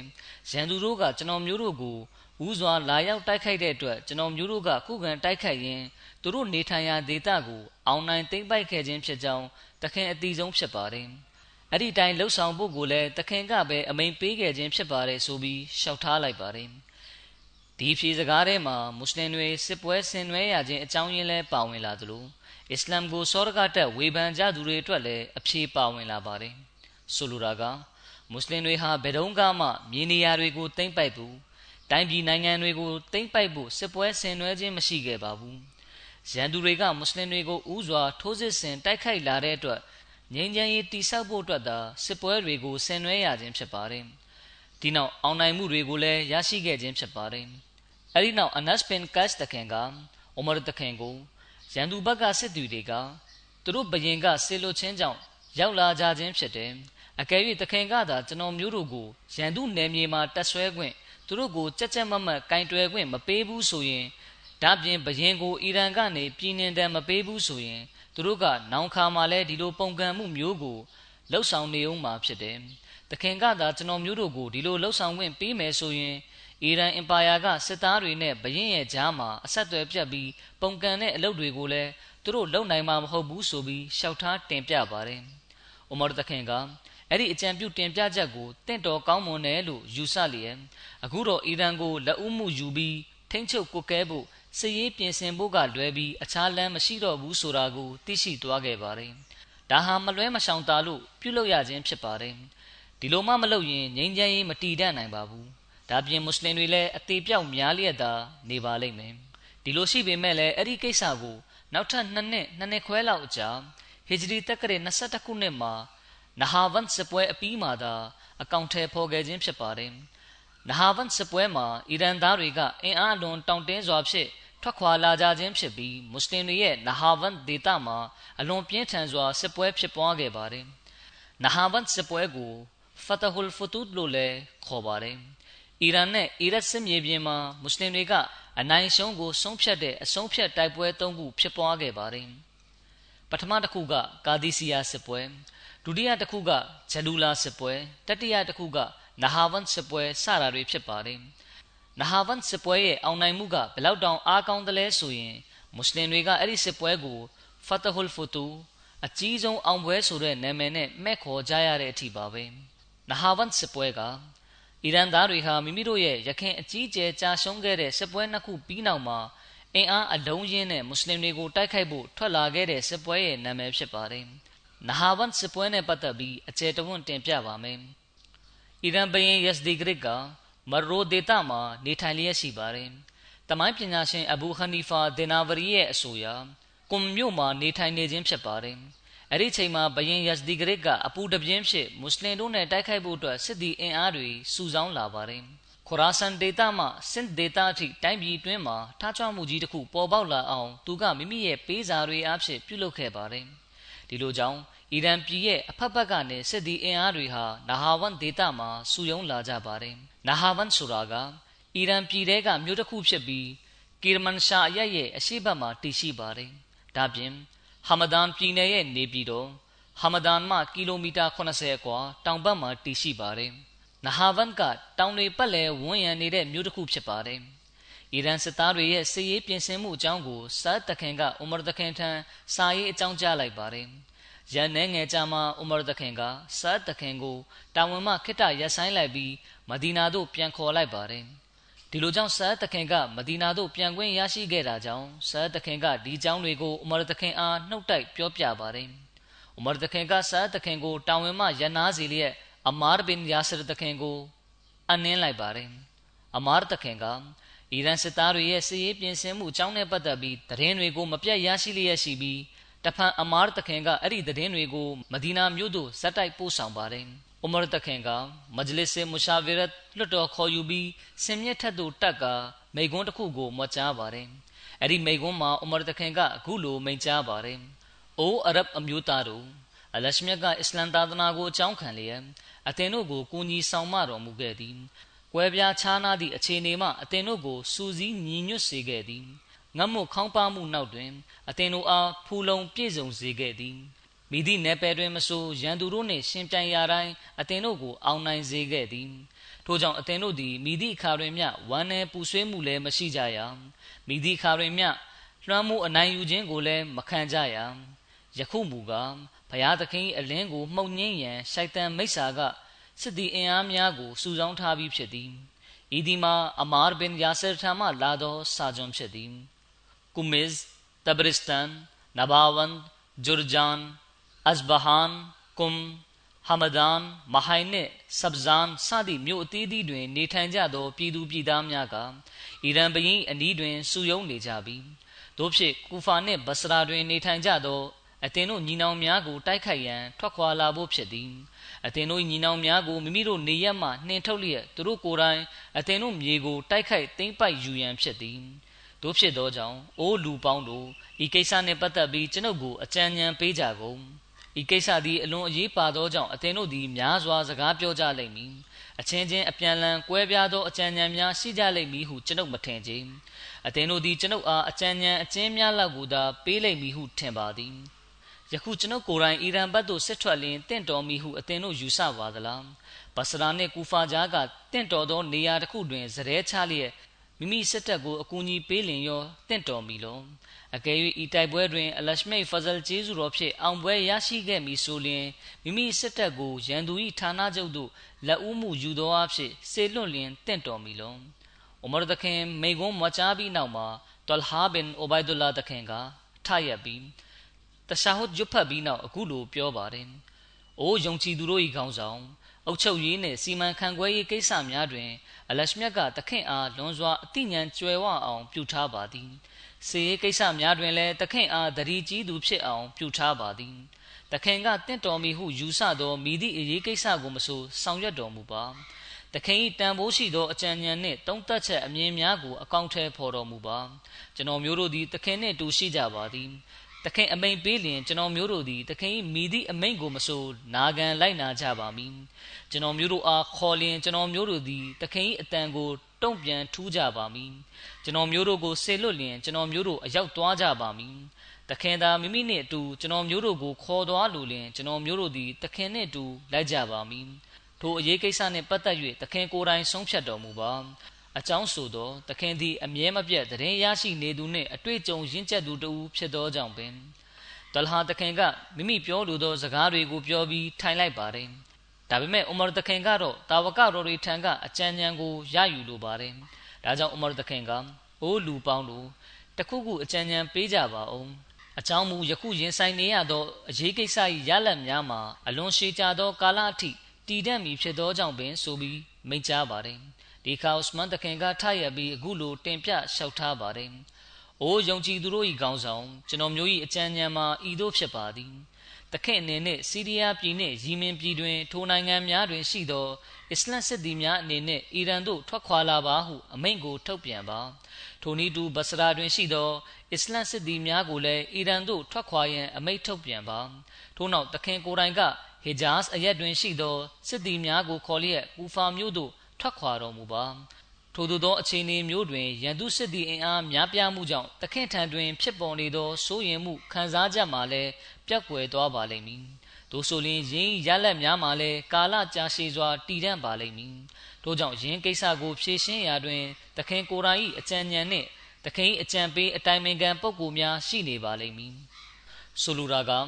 ရန်သူတို့ကကျွန်တော်မျိုးတို့ကို ဥစွာလာရောက်တိုက်ခိုက်တဲ့အတွက်ကျွန်တော်မျိုးတို့ကခုခံတိုက်ခိုက်ရင်းသူတို့နေထိုင်ရာဒေတာကိုအောင်နိုင်တိမ့်ပိုက်ခဲ့ခြင်းဖြစ်ကြောင်းတခင်အတိဆုံးဖြစ်ပါတယ်အဲ့ဒီတိုင်းလှုပ်ဆောင်ဖို့ကိုလည်းတခင်ကပဲအမိန်ပေးခဲ့ခြင်းဖြစ်ပါတယ်ဆိုပြီးရှောက်ထားလိုက်ပါတယ်ဒီဖြေစကားထဲမှာမွတ်စလင်တွေစစ်ပွဲဆင်နွှဲရခြင်းအကြောင်းရင်းလဲပါဝင်လာသလိုအစ္စလာမ်ကိုစောရကတက်ဝေဖန်ကြသူတွေအတွက်လည်းအဖြေပါဝင်လာပါတယ်ဆိုလိုတာကမွတ်စလင်တွေဟာဘယ်တော့မှမြေနေရာတွေကိုသိမ့်ပိုက်ဘူး တိုင်းပြည်နိုင်ငံတွေကိုသိမ့်ပိုက်ဖို့စစ်ပွဲဆင်နွှဲခြင်းမရှိခဲ့ပါဘူးရန်သူတွေကမွတ်စလင်တွေကိုဥစွာထိုးစစ်ဆင်တိုက်ခိုက်လာတဲ့အတွက်ငြိမ်းချမ်းရေးတိဆောက်ဖို့အတွက်သာစစ်ပွဲတွေကိုဆင်နွှဲရခြင်းဖြစ်ပါတယ်ဒီနောက်အောင်နိုင်မှုတွေကိုလည်းရရှိခဲ့ခြင်းဖြစ်ပါတယ်အဲဒီနောက်အနတ်ပင်ကတ်တခင်ကအိုမာတခင်ကိုရန်သူဘက်ကစစ်သူတွေကသူတို့ဘရင်ကဆေလွတ်ချင်းကြောင့်ရောက်လာကြခြင်းဖြစ်တယ်အကယ်၍တခင်ကသာကျွန်တော်မျိုးတို့ကိုရန်သူနယ်မြေမှာတက်ဆွဲခွင့် သူတို့ကိုကြက်ကြက်မတ်မတ်ကင်တွယ်ခွင့်မပေးဘူးဆိုရင်ဒါပြင်ဘရင်ကိုအီရန်ကနေပြည်နှင်တံမပေးဘူးဆိုရင်သူတို့ကနောင်ခါမှာလဲဒီလိုပုံကံမှုမျိုးကိုလှုပ်ဆောင်နေအောင်မှာဖြစ်တယ်တခင်ကသာကျွန်တော်မျိုးတို့ကိုဒီလိုလှုပ်ဆောင်ခွင့်ပေးမယ်ဆိုရင်အီရန်အင်ပါယာကစစ်သားတွေနဲ့ဘရင်ရဲ့ကြားမှာအဆက်အသွယ်ပြတ်ပြီးပုံကန်တဲ့အလုပ်တွေကိုလည်းသူတို့လုပ်နိုင်မှာမဟုတ်ဘူးဆိုပြီးရှောက်ထားတင်ပြပါတယ်။အိုမာတခင်ကအဲ့ဒီအကြံပြုတင်ပြချက်ကိုတင့်တော်ကောင်းမွန်တယ်လို့ယူဆလျက် အခုတော့အီရန်ကိုလက်ဦးမှုယူပြီးထိမ့်ချုပ်ကုတ်ကဲဖို့စစ်ရေးပြင်ဆင်ဖို့ကလွဲပြီးအခြားလမ်းမရှိတော့ဘူးဆိုတာကိုသိရှိသွားခဲ့ပါတယ်။ဒါဟာမလွဲမရှောင်တာလို့ပြုလုပ်ရခြင်းဖြစ်ပါတယ်။ဒီလိုမှမလုပ်ရင်ငြိမ်းချမ်းရေးမတည်တတ်နိုင်ပါဘူး။ဒါပြင်မွတ်စလင်တွေလည်းအသေးပြောက်များလျက်သာနေပါလိမ့်မယ်ဒီလိုရှိပေမဲ့လည်းအဲ့ဒီကိစ္စကိုနောက်ထပ်နှစ်နှစ်နှစ်နှစ်ခွဲလောက်အကြာဟီဂျရီတက္ကရာ22ခုနှစ်မှာနဟာဗန်စပွဲအပြီးမှာသာအကောင့်ထဲဖော်ခဲ့ခြင်းဖြစ်ပါတယ် နဟာဗန်စပွဲမှာအီရန်သားတွေကအင်အားလွန်တောင့်တင်းစွာဖြင့်ထွက်ခွာလာကြခြင်းဖြစ်ပြီးမွတ်စလင်တွေရဲ့နဟာဗန်ဒေသမှာအလွန်ပြင်းထန်စွာစစ်ပွဲဖြစ်ပွားခဲ့ပါတယ်နဟာဗန်စစ်ပွဲကိုဖတဟူလ်ဖတူဒ်လို့လည်းခေါ်ပါတယ်အီရန်နဲ့အီရတ်စစ်မြေပြင်မှာမွတ်စလင်တွေကအနိုင်ရှုံးကိုဆုံးဖြတ်တဲ့အဆုံးဖြတ်တိုက်ပွဲ၃ခုဖြစ်ပွားခဲ့ပါတယ်။ပထမတစ်ခုကကာဒီစီယာစစ်ပွဲဒုတိယတစ်ခုကဂျလူလာစစ်ပွဲတတိယတစ်ခုက နဟာဝန်စစ်ပွဲစတာတွေဖြစ်ပါတယ်။နဟာဝန်စစ်ပွဲရဲ့အောင်နိုင်မှုကဘယ်လောက်တောင်အားကောင်းသလဲဆိုရင်မွတ်စလင်တွေကအဲ့ဒီစစ်ပွဲကိုဖတ်တဟူလ်ဖူတူအကြီးဆုံးအောင်ပွဲဆိုတဲ့နာမည်နဲ့မဲ့ခေါ်ကြရတဲ့အထိပါပဲနဟာဝန်စစ်ပွဲကအီရန်သားတွေဟာမိမိတို့ရဲ့ရခင်အကြီးကျယ်ကြာရှုံးခဲ့တဲ့စစ်ပွဲနှစ်ခုပြီးနောက်မှာအင်အားအလုံးရင်းနဲ့မွတ်စလင်တွေကိုတိုက်ခိုက်ဖို့ထွက်လာခဲ့တဲ့စစ်ပွဲရဲ့နာမည်ဖြစ်ပါတယ်။နဟာဝန်စစ်ပွဲနဲ့ပတ်သက်ပြီးအကျယ်တဝန်းတင်ပြပါမယ်။ အီရန်ဘရင်ယက်စဒီဂရစ်ကမရိုဒေတာမှာနေထိုင်လျက်ရှိပါတယ်။တမိုင်းပညာရှင်အဘူခနီဖာဒေနာဝရီရဲ့အဆိုအရကွန်မြို့မှာနေထိုင်နေခြင်းဖြစ်ပါတယ်။အဲ့ဒီချိန်မှာဘရင်ယက်စဒီဂရစ်ကအပူတပြင်းဖြစ်မွတ်စလင်တို့နဲ့တိုက်ခိုက်ဖို့အတွက်စစ်သည်အင်အားတွေစုဆောင်းလာပါတယ်။ခရာဆန်ဒေတာမှစင်ဒေတာအထိတိုင်းပြည်တွင်းမှာထားချမှုကြီးတစ်ခုပေါ်ပေါက်လာအောင်သူကမိမိရဲ့ပေးစာတွေအဖြစ်ပြုလုပ်ခဲ့ပါတယ်။ဒီလိုကြောင့် အီရန်ပြည်ရဲ့အဖက်ဖက်ကနေစစ်သည်အင်အားတွေဟာနာဟာဝန်ဒေတာမှာစုယုံလာကြပါတယ်။နာဟာဝန်ဆိုတာကအီရန်ပြည်တဲကမြို့တစ်ခုဖြစ်ပြီးကီရမန်ရှာအရဲ့ရဲ့အရှိတ်မှာတည်ရှိပါတယ်။ဒါပြင်ဟာမဒန်ပြည်နယ်ရဲ့နေပြည်တော်ဟာမဒန်မှကီလိုမီတာ80အကွာတောင်ဘက်မှာတည်ရှိပါတယ်။နဟာဗန်ကတောင်တွေပတ်လည်ဝန်းရံနေတဲ့မြို့တစ်ခုဖြစ်ပါတယ်။အီရန်စစ်သားတွေရဲ့စစ်ရေးပြင်ဆင်မှုအကြောင်းကိုဆာတ်တခင်ကဥမာတခင်ထံစာရေးအကြောင်းကြားလိုက်ပါတယ်။ ရန်နေငယ်ကြမှာဥမာတခင်ကဆာတ်တခင်ကိုတာဝန်မှခိတ္တရပ်ဆိုင်းလိုက်ပြီးမဒီနာသို့ပြန်ခေါ်လိုက်ပါတယ်။ဒီလိုကြောင့်ဆာတ်တခင်ကမဒီနာသို့ပြန်ခွင့်ရရှိခဲ့တာကြောင့်ဆာတ်တခင်ကဒီအကြောင်းတွေကိုဥမာတခင်အားနှုတ်တိုက်ပြောပြပါတယ်။ဥမာတခင်ကဆာတ်တခင်ကိုတာဝန်မှရန်နာစီလျက်အမားဘင်ယာဆရတခင်ကိုအနှင်းလိုက်ပါတယ်အမားတခင်ကအီရန်စစ်သားတွေရဲ့စစ်ရေးပြင်ဆင်မှုအကြောင်းနဲ့ပတ်သက်ပြီးသတင်းတွေကိုမပြတ်ရရှိလျက်ရှိပြီး တဖန်အမားတခင်ကအဲ့ဒီသတင်းတွေကိုမဒီနာမြို့သို့ဇက်တိုက်ပို့ဆောင်ပါတယ်ဥမရတခင်ကမဂျလစ်ဆေမူရှာဗီရတ်လွတ်တော်ခေါ်ယူပြီးစင်မြင့်ထက်သို့တက်ကမိကွန်းတစ်ခုကိုမွတ်ကြားပါတယ်အဲ့ဒီမိကွန်းမှာဥမရတခင်ကအခုလိုမိန့်ကြားပါတယ်အိုးအရဗ်အမျိုးသားတို့အလရှမြတ်ကအစ္စလမ်သာသနာကိုအကြောင်းခံလျက်အသင်တို့ကိုကိုကြီးဆောင်မတော်မူခဲ့သည်။ကွဲပြားခြားနားသည့်အခြေအနေမှအသင်တို့ကိုစူးစီးညီညွတ်စေခဲ့သည်။ ငတ်မှုခေါင်းပါမှုနောက်တွင်အသင်တို့အားဖူလုံပြည့်စုံစေခဲ့သည်။မိသည့်နယ်ပယ်တွင်မဆိုရန်သူတို့နှင့်ရှင်ပြိုင်ရာတိုင်းအသင်တို့ကိုအောင်နိုင်စေခဲ့သည်။ထို့ကြောင့်အသင်တို့သည်မိသည့်အခါတွင်မျှဝမ်းနည်းပူဆွေးမှုလည်းမရှိကြရ။မိသည့်အခါတွင်မျှလွှမ်းမိုးအနိုင်ယူခြင်းကိုလည်းမခံကြရ။ယခုမူကားဘုရားသခင်အလင်းကိုမှုန်ငင်းရန်ရှိုက်တန်မိစ္ဆာကစစ်သည်အင်အားများကိုစုဆောင်းထားပြီးဖြစ်သည်ဤဒီမှာအမာဘင်ယာဆာထံမှလာသောစာကြွန်ဖြစ်သည် ကုမစ်တဘရစ်စတန်နဘာဝန်ဂျူရဂျန်အဇဘဟန်ကုမ်ဟမဒန်မဟိုင်နှင့်ဆပ်ဇန်စသည့်မြို့အသီးသီးတွင်နေထိုင်ကြသောပြည်သူပြည်သားများကအီရန်ဘရင်အနီးတွင်စုယုံနေကြပြီးတို့ဖြစ်ကူဖာနှင့်ဘစရာတွင်နေထိုင်ကြသောအသင်တို့ညီနောင်များကိုတိုက်ခိုက်ရန်ထွက်ခွာလာဖို့ဖြစ်သည်အသင်တို့ညီနောင်များကိုမိမိတို့နေရက်မှနှင်ထုတ်လျက်သူတို့ကိုယ်တိုင်အသင်တို့မြေကိုတိုက်ခိုက်သိမ်းပိုက်ယူရန်ဖြစ်သည် တို့ဖြစ်သောကြောင့်အိုးလူပေါင်းတို့ဤကိစ္စနှင့်ပတ်သက်ပြီးကျွန်ုပ်ကိုအကြံဉာဏ်ပေးကြကုန်ဤကိစ္စသည်အလွန်အရေးပါသောကြောင့်အသင်တို့သည်များစွာစကားပြောကြလိမ့်မည်အချင်းချင်းအပြန်လန်ကွဲပြားသောအကြံဉာဏ်များရှိကြလိမ့်မည်ဟုကျွန်ုပ်မထင်ကြအသင်တို့သည်ကျွန်ုပ်အားအကြံဉာဏ်အကျဉ်းများလောက်ကိုသာပေးလိမ့်မည်ဟုထင်ပါသည်ယခုကျွန်ုပ်ကိုယ်တိုင်အီရန်ဘက်သို့စစ်ထွက်လျင်တင့်တော်မီဟုအသင်တို့ယူဆပါသလားဘဆရာနှင့်ကူဖာကြားကတင့်တော်သောနေရာတစ်ခုတွင်ဇရဲချလျက် မိမိစစ်တပ်ကိုအကူအညီပေးလင်ရောတင့်တော်မီလောအကယ်၍ဤတိုက်ပွဲတွင်အလရှမိတ်ဖဇလ်ကျေးဇူးတော်ဖြင့်အောင်ပွဲရရှိခဲ့မည်ဆိုလျင်မိမိစစ်တပ်ကိုရန်သူ၏ဌာနချုပ်သို့လက်ဦးမှုယူသောအဖြစ်စေလွတ်လျင်တင့်တော်မီလောဥမရဒခင်မိဂုံမချာပြီးနောက်မှာတလဟာဘင်အိုဘိုင်ဒူလာဒခင်ကထရက်ပြီးတရှာဟွတ်ရွတ်ဖတ်ပြီးနောက်အခုလိုပြောပါတယ်။အိုးယုံကြည်သူတို့၏ခေါင်းဆောင် အုပ်ချုပ်ရေးနှင့် စီမံခန့်ခွဲရေးကိစ္စများတွင် အလရှမြတ်ကတခင်အား လွန်စွာ အသိဉာဏ်ကျွယ်ဝအောင် ပြုထားပါသည်။စေရေးကိစ္စများတွင်လည်းတခင်အားတတိကြီးသူဖြစ်အောင် ပြုထားပါသည်။တခင်ကတင့်တော်မီဟု ယူဆသောမိသည့်အရေးကိစ္စကိုမဆို ဆောင်ရွက်တော်မူပါ။တခင်၏တန်ဖိုးရှိသော အကြံဉာဏ်နှင့်တုံးသက်ချက်အမြင်များကို အကောင့်ထဲဖော်တော်မူပါ ကျွန်တော်မျိုးတို့သည်တခင်နှင့်တူ ရှိကြပါသည် သခင်အမိန်ပေးလျင်ကျွန်တော်မျိုးတို့သည်သခင်၏မိသည့်အမိန်ကိုမဆိုနာခံလိုက်နာကြပါမည်ကျွန်တော်မျိုးတို့အားခေါ်လျင်ကျွန်တော်မျိုးတို့သည်သခင်၏အတန်ကိုတုံ့ပြန်ထူးကြပါမည်ကျွန်တော်မျိုးတို့ကိုဆေလွတ်လျင်ကျွန်တော်မျိုးတို့အရောက်သွားကြပါမည်သခင်သာမိမိနှင့်အတူကျွန်တော်မျိုးတို့ကိုခေါ်သွားလိုလျင်ကျွန်တော်မျိုးတို့သည်သခင်နှင့်အတူလိုက်ကြပါမည်ထိုအရေးကိစ္စနှင့်ပတ်သက်၍သခင်ကိုယ်တိုင်ဆုံးဖြတ်တော်မူပါ အကြောင်းဆိုသော သခင်သည် အမြဲမပြတ်တရင်ရရှိနေသူနှင့် အတွေ့အကြုံရင့်ကျက်သူတဦးဖြစ်သောကြောင့်ပင်တလဟာသခင်ကမိမိပြောလိုသောစကားတွေကိုပြောပြီးထိုင်လိုက်ပါတယ်ဒါပေမဲ့ဥမာသခင်ကတော့တာဝကတော်တွေထံကအကြံဉာဏ်ကိုရယူလိုပါတယ်ဒါကြောင့်ဥမာသခင်ကအိုးလူပေါင်းတို့တခုခုအကြံဉာဏ်ပေးကြပါအောင်အကြောင်းမူယခုရင်ဆိုင်နေရသောအရေးကိစ္စ၏ရလဒ်များမှာအလွန်ရှည်ကြာသောကာလအထိတည်တံ့မည်ဖြစ်သောကြောင့်ပင်ဆိုပြီးမိန့်ကြားပါတယ် ဒီခါဥစမန်တခင်ကထရပြီးအခုလိုတင်ပြလျှောက်ထားပါတယ်။အိုးယုံကြည်သူတို့၏ခေါင်းဆောင်ကျွန်တော်မျိုး၏အကြံဉာဏ်မှာဤသို့ဖြစ်ပါသည်။တခင်အနေနဲ့စီးရီးယားပြည်နှင့်ယီမင်ပြည်တွင်ထိုနိုင်ငံများတွင်ရှိသောအစ္စလမ်စစ်သည်များအနေနဲ့အီရန်သို့ထွက်ခွာလာပါဟုအမိန့်ကိုထုတ်ပြန်ပါ။ထိုနည်းတူဘစရာတွင်ရှိသောအစ္စလမ်စစ်သည်များကိုလည်းအီရန်သို့ထွက်ခွာရန်အမိန့်ထုတ်ပြန်ပါ။ထို့နောက်တခင်ကိုယ်တိုင်ကဟေဂျာစ်အရက်တွင်ရှိသောစစ်သည်များကိုခေါ်လျက်ကူဖာမြို့သို့ ထွက်ခွာတော်မူပါထို့သောအခြေအနေမျိုးတွင်ရန်သူစစ်သည်အင်အားများပြားမှုကြောင့်တခင်ထံတွင် ဖြစ်ပေါ်နေသောစိုးရိမ်မှုခံစားချက်မှလည်းပြတ်ကွယ်သွားပါလိမ့်မည်။ထို့ဆိုရင်ယင်းရလက်များမှလည်းကာလကြာရှည်စွာတည်တံ့ပါလိမ့်မည်။ထို့ကြောင့်ယင်းကိစ္စကိုဖြေရှင်းရာတွင်တခင်ကိုယ်တိုင်၏အကြံဉာဏ်နှင့်တခင်၏အကြံပေးအတိုင်ပင်ခံပုဂ္ဂိုလ်များရှိနေပါလိမ့်မည်။ဆိုလိုတာကဥ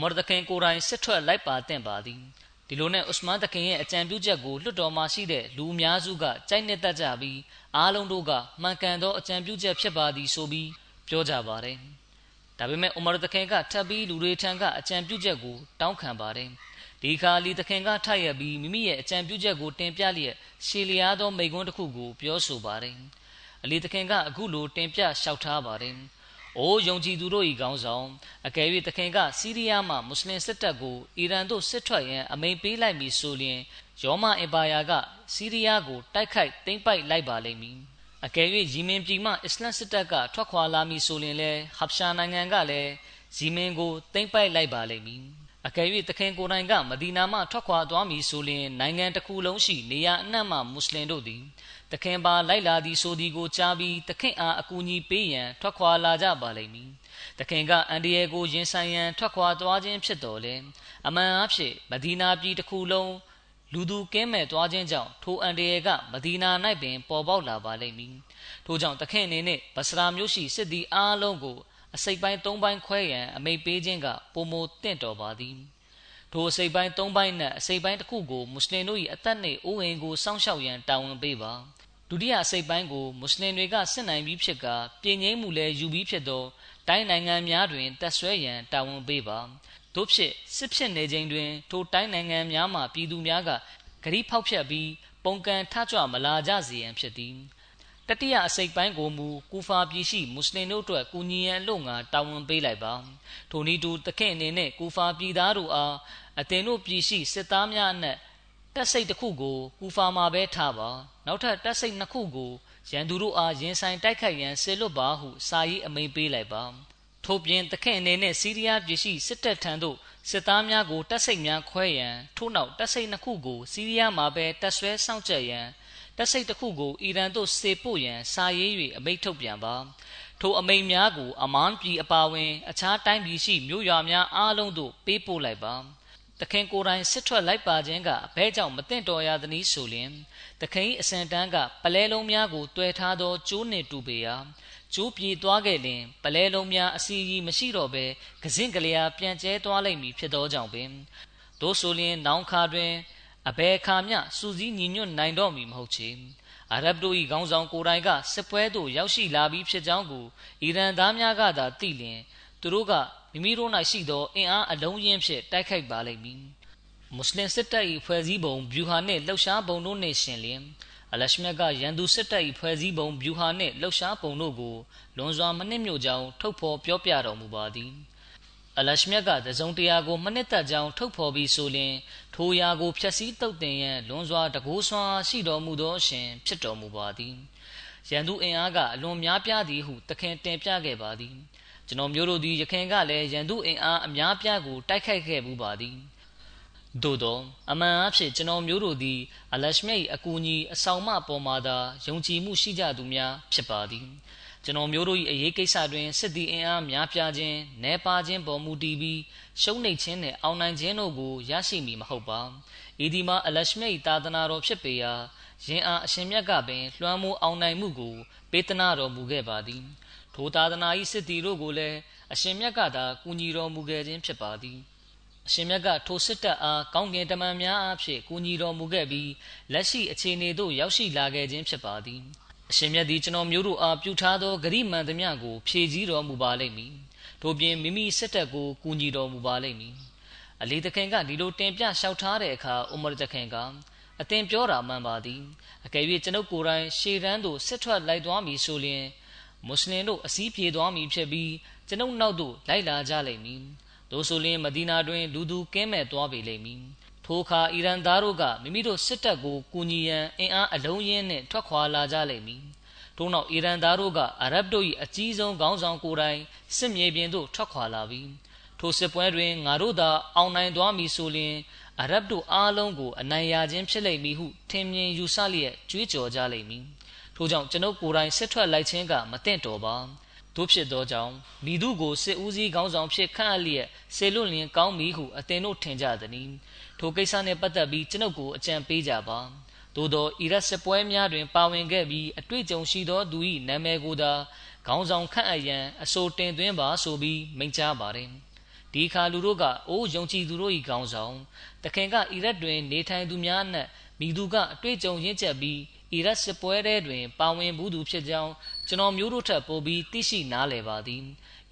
မရတခင်ကိုယ်တိုင်စစ်ထွက်လိုက်ပါတင့်ပါသည်။ ဒီလိုနဲ့ဥစမန်တခင်ရဲ့အကြံပြုချက်ကိုလွှတ်တော်မှာရှိတဲ့လူအများစုကကြိုက်နှစ်သက်ကြပြီးအားလုံးတို့ကမှန်ကန်သောအကြံပြုချက်ဖြစ်ပါသည်ဆိုပြီးပြောကြပါတယ်။ဒါပေမဲ့ဥမာတခင်ကထပ်ပြီးလူတွေထံကအကြံပြုချက်ကိုတောင်းခံပါတယ်။ဒီခါလီတခင်ကထပ်ရပြီးမိမိရဲ့အကြံပြုချက်ကိုတင်ပြလျက်ရှေလျားသောမိကွန်းတစ်ခုကိုပြောဆိုပါတယ်။အလီတခင်ကအခုလိုတင်ပြလျှောက်ထားပါတယ်။။ အိုးယုံကြည်သူတို့၏ခေါင်းဆောင်အကယ်၍သခင်ကစီးရီးယားမှမွတ်စလင်စစ်တပ်ကိုအီရန်သို့စစ်ထွက်ရန်အမိန့်ပေးလိုက်မည်ဆိုလျှင်ရောမအင်ပါယာကစီးရီးယားကိုတိုက်ခိုက်သိမ်းပိုက်လိုက်ပါလိမ့်မည်။အကယ်၍ယီမင်ပြည်မှအစ္စလမ်စစ်တပ်ကထွက်ခွာလာမည်ဆိုလျှင်လည်းဟပ်ရှာနိုင်ငံကလည်းယီမင်ကိုသိမ်းပိုက်လိုက်ပါလိမ့်မည်။အကယ်၍သခင်ကိုယ်တိုင်ကမဒီနာမှထွက်ခွာသွားမည်ဆိုလျှင်နိုင်ငံတစ်ခုလုံးရှိနေရာအနှံ့မှမွတ်စလင်တို့သည် သခင်ပါလိုက်လာသည်ဆိုသည်ကိုကြားပြီးသခင်အားအကူအညီပေးရန်ထွက်ခွာလာကြပါလိမ့်မည်။သခင်ကအန်ဒီယေကိုရင်ဆိုင်ရန်ထွက်ခွာသွားခြင်းဖြစ်တော်လဲအမှန်အဖြစ်မဒီနာပြည်တစ်ခုလုံးလူသူကင်းမဲ့သွားခြင်းကြောင့်ထိုအန်ဒီယေကမဒီနာ၌ပင်ပေါ်ပေါက်လာပါလိမ့်မည်။ထို့ကြောင့်သခင်အနေနဲ့ဘစရာမြို့ရှိစစ်သည်အားလုံးကိုအစိပ်ပိုင်း၃ပိုင်းခွဲရန်အမိန့်ပေးခြင်းကပုံမတင့်တော်ပါသည်။ထိုအစိပ်ပိုင်း၃ပိုင်းနဲ့အစိပ်ပိုင်းတစ်ခုကိုမွတ်စလင်တို့၏အသက်နှင့်အိုးအိမ်ကိုစောင့်ရှောက်ရန်တာဝန်ပေးပါ။ဒု တိယအစိတ်ပိုင်းကိုမွတ်စလင်တွေကစစ်နိုင်ပြီးဖြစ်ကပြည်ငိမ့်မှုလည်းယူပြီးဖြစ်သောတိုင်းနိုင်ငံများတွင်တက်ဆွဲရန်တာဝန်ပေးပါတို့ဖြစ်စစ်ဖြစ်နေခြင်းတွင်ထိုတိုင်းနိုင်ငံများမှပြည်သူများကဂရိဖောက်ဖျက်ပြီးပုံကန်ထကြွမလာကြစေရန်ဖြစ်သည်တတိယအစိတ်ပိုင်းကိုမူကူဖာပြည်ရှိမွတ်စလင်တို့အတွက်ကူညီရန်လို့ငါတာဝန်ပေးလိုက်ပါထိုနည်းတူတခင်အနေနဲ့ကူဖာပြည်သားတို့အားအသင်တို့ပြည်ရှိစစ်သားများအနက် တက်စိတ်တစ်ခုကိုကူဖာမှာပဲထားပါနောက်ထပ်တက်စိတ်နှစ်ခုကိုရန်သူတို့အားရင်ဆိုင်တိုက်ခိုက်ရန်ဆေလွတ်ပါဟုစာရေးအမိန့်ပေးလိုက်ပါထို့ပြင်သခင်အနေနဲ့စီးရီးယားပြည်ရှိစစ်တပ်ထံသို့စစ်သားများကိုတက်စိတ်များခွဲရန်ထို့နောက်တက်စိတ်နှစ်ခုကိုစီးရီးယားမှာပဲတက်ဆွဲစောင့်ကြရန်တက်စိတ်တစ်ခုကိုအီရန်သို့စေပို့ရန်စာရေး၍အမိန့်ထုတ်ပြန်ပါထိုအမိန့်များကိုအမန်ပြည်အပါဝင် အခြားတိုင်းပြည်ရှိမြို့ရွာများအားလုံးသို့ပေးပို့လိုက်ပါ သခင်ကိုယ်တိုင်စစ်ထွက်လိုက်ပါခြင်းကအဘဲကြောင့်မသင့်တော်ရသနည်းဆိုလျင်သခင်အစံတန်းကပလဲလုံးများကိုတွဲထားသောကျိုးနှင့်တူပေရာကျိုးပြေသွားခဲ့လျင်ပလဲလုံးများအစီရီမရှိတော့ဘဲကစင့်ကလေးအားပြန်ကျဲသွားလိမ့်မည်ဖြစ်သောကြောင့်ပင်သို့ဆိုလျင်နောင်ခါတွင်အဘဲခါမျှစူးစီးညီညွတ်နိုင်တော့မည်မဟုတ်ချေအာရဗ်တို့၏ခေါင်းဆောင်ကိုယ်တိုင်ကစစ်ပွဲသို့ရောက်ရှိလာပြီးဖြစ်ကြောင်းကိုအီရန်သားများကသာသိလျင်သူတို့က မိမိတို့၌ရှိသောအင်အားအလုံးရင်းဖြင့်တိုက်ခိုက်ပါလိမ့်မည်မွတ်စလင်စစ်တပ်၏ဖွဲ့စည်းပုံဗျူဟာနှင့်လှုပ်ရှားပုံတို့နှင့်ရှင်လျင်အလရှမြတ်ကရန်သူစစ်တပ်၏ဖွဲ့စည်းပုံဗျူဟာနှင့်လှုပ်ရှားပုံတို့ကိုလွန်စွာမနစ်မြို့ကြောင်းထုတ်ဖော်ပြောပြတော်မူပါသည်အလရှမြတ်ကတစုံတရာကိုမနစ်သက်ကြောင်းထုတ်ဖော်ပြီးဆိုလျင်ထိုရာကိုဖျက်ဆီးတုတ်တင်ရန်လွန်စွာတကိုးဆွာရှိတော်မူသောအရှင်ဖြစ်တော်မူပါသည်ရန်သူအင်အားကအလွန်များပြားသည်ဟုတခင်တင်ပြခဲ့ပါသည် ကျွန်တော်မျိုးတို့သည်ရခင်ကလည်း ရန်သူအင်အားအများပြားကို တိုက်ခိုက်ခဲ့မှုပါသည် သို့သောအမှန်အဖြစ်ကျွန်တော်မျိုးတို့သည် အလရှမြတ်၏အကူအညီ အဆောင်မပေါ်မှာသာ ယုံကြည်မှုရှိကြသူများ ဖြစ်ပါသည် ကျွန်တော်မျိုးတို့၏အရေးကိစ္စတွင် စစ်သည်အင်အားများပြားခြင်း၊내ပါခြင်းပေါ်မူတည်ပြီး ရှုံးနိမ့်ခြင်းနှင့် အောင်နိုင်ခြင်းတို့ကို ရရှိမည်မဟုတ်ပါ။ဤဒီမှာ အလရှမိတ် သာသနာတော်ဖြစ်ပေရာ ယင်အား အရှင်မြတ်ကပင် လွှမ်းမိုးအောင်နိုင်မှုကို ပေးသနာတော်မူခဲ့ပါသည်။ ထိုသာသနာ၏စစ်သည်တို့ကိုလည်းအရှင်မြတ်ကသာကူညီတော်မူခဲ့ခြင်းဖြစ်ပါသည်။အရှင်မြတ်ကထိုစစ်တပ်အားကောင်းကင်တမန်များအားဖြင့်ကူညီတော်မူခဲ့ပြီးလက်ရှိအခြေအနေသို့ရောက်ရှိလာခဲ့ခြင်းဖြစ်ပါသည်။အရှင်မြတ်သည်ကျွန်တော်မျိုးတို့အားပြုထားသောဂရိမှန်သမျှကိုဖြည့်ဆည်းတော်မူပါလိမ့်မည်ထို့ပြင်မိမိစစ်တပ်ကိုကူညီတော်မူပါလိမ့်မည်အလီတခင်ကဒီလိုတင်ပြလျှောက်ထားတဲ့အခါဥမရတခင်ကအတင်ပြောတာမှန်ပါသည်အကယ်၍ကျွန်ုပ်ကိုယ်တိုင်ရှေ့တန်းသို့စစ်ထွက်လိုက်သွားမည်ဆိုလျှင် မွတ်စလင်တို့အစည်းပြေသွားမည်ဖြစ်ပြီးကျွန်ုပ်နောက်သို့လိုက်လာကြလိမ့်မည်သို့ဆိုလျှင်မဒီနာတွင် လူသူကင်းမဲ့သွားပေလိမ့်မည်ထိုအခါအီရန်သားတို့ကမိမိတို့စစ်တပ်ကိုကူညီရန်အင်အားအလုံးရင်းနှင့်ထွက်ခွာလာကြလိမ့်မည်။ထို့နောက်အီရန်သားတို့ကအရဗ်တို့၏အကြီးဆုံးခေါင်းဆောင်ကိုယ်တိုင်စစ်မြေပြင်သို့ထွက်ခွာလာပြီးထိုစစ်ပွဲတွင်ငါတို့သာအောင်နိုင်သွားမည်ဆိုလျှင်အရဗ်တို့အားလုံးကိုအနိုင်ရခြင်းဖြစ်လိမ့်မည်ဟုထင်မြင်ယူဆလျက်ကြွေးကြော်ကြလိမ့်မည်။ ထို့ကြောင့်ကျွန်ုပ်ကိုယ်တိုင်စစ်ထွက်လိုက်ခြင်းကမသင့်တော်ပါ။တို့ဖြစ်သောကြောင့်မိသူကိုစစ်ဦးစီးခေါင်းဆောင်ဖြစ်ခန့်အပ်လျက်ဆေလွတ်လျင်ကောင်းပြီဟုအသင်တို့ထင်ကြသည်။ထိုကိစ္စနှင့်ပတ်သက်ပြီးကျွန်ုပ်ကိုအကြံပေးကြပါသို့သောအီရတ်စစ်ပွဲများတွင် ပါဝင်ခဲ့ပြီးအတွေ့အကြုံရှိသောသူ၏နာမည်ကိုသာခေါင်းဆောင်ခန့်အပ်ရန်အဆိုတင်သွင်းပါဆိုပြီးမိန့်ကြားပါတယ်ဒီခါလူတို့ကအိုးယုံကြည်သူတို့၏ခေါင်းဆောင်တခင်ကအီရတ်တွင် နေထိုင်သူများအနက်မိသူကအတွေ့အကြုံရင့်ကျက်ပြီး အီရတ်စစ်ပွဲထဲတွင် ပါဝင်ဘူးသူဖြစ်ကြောင်း ကျွန်တော်မျိုးတို့ထက် ပိုပြီး သိရှိနားလည်ပါသည်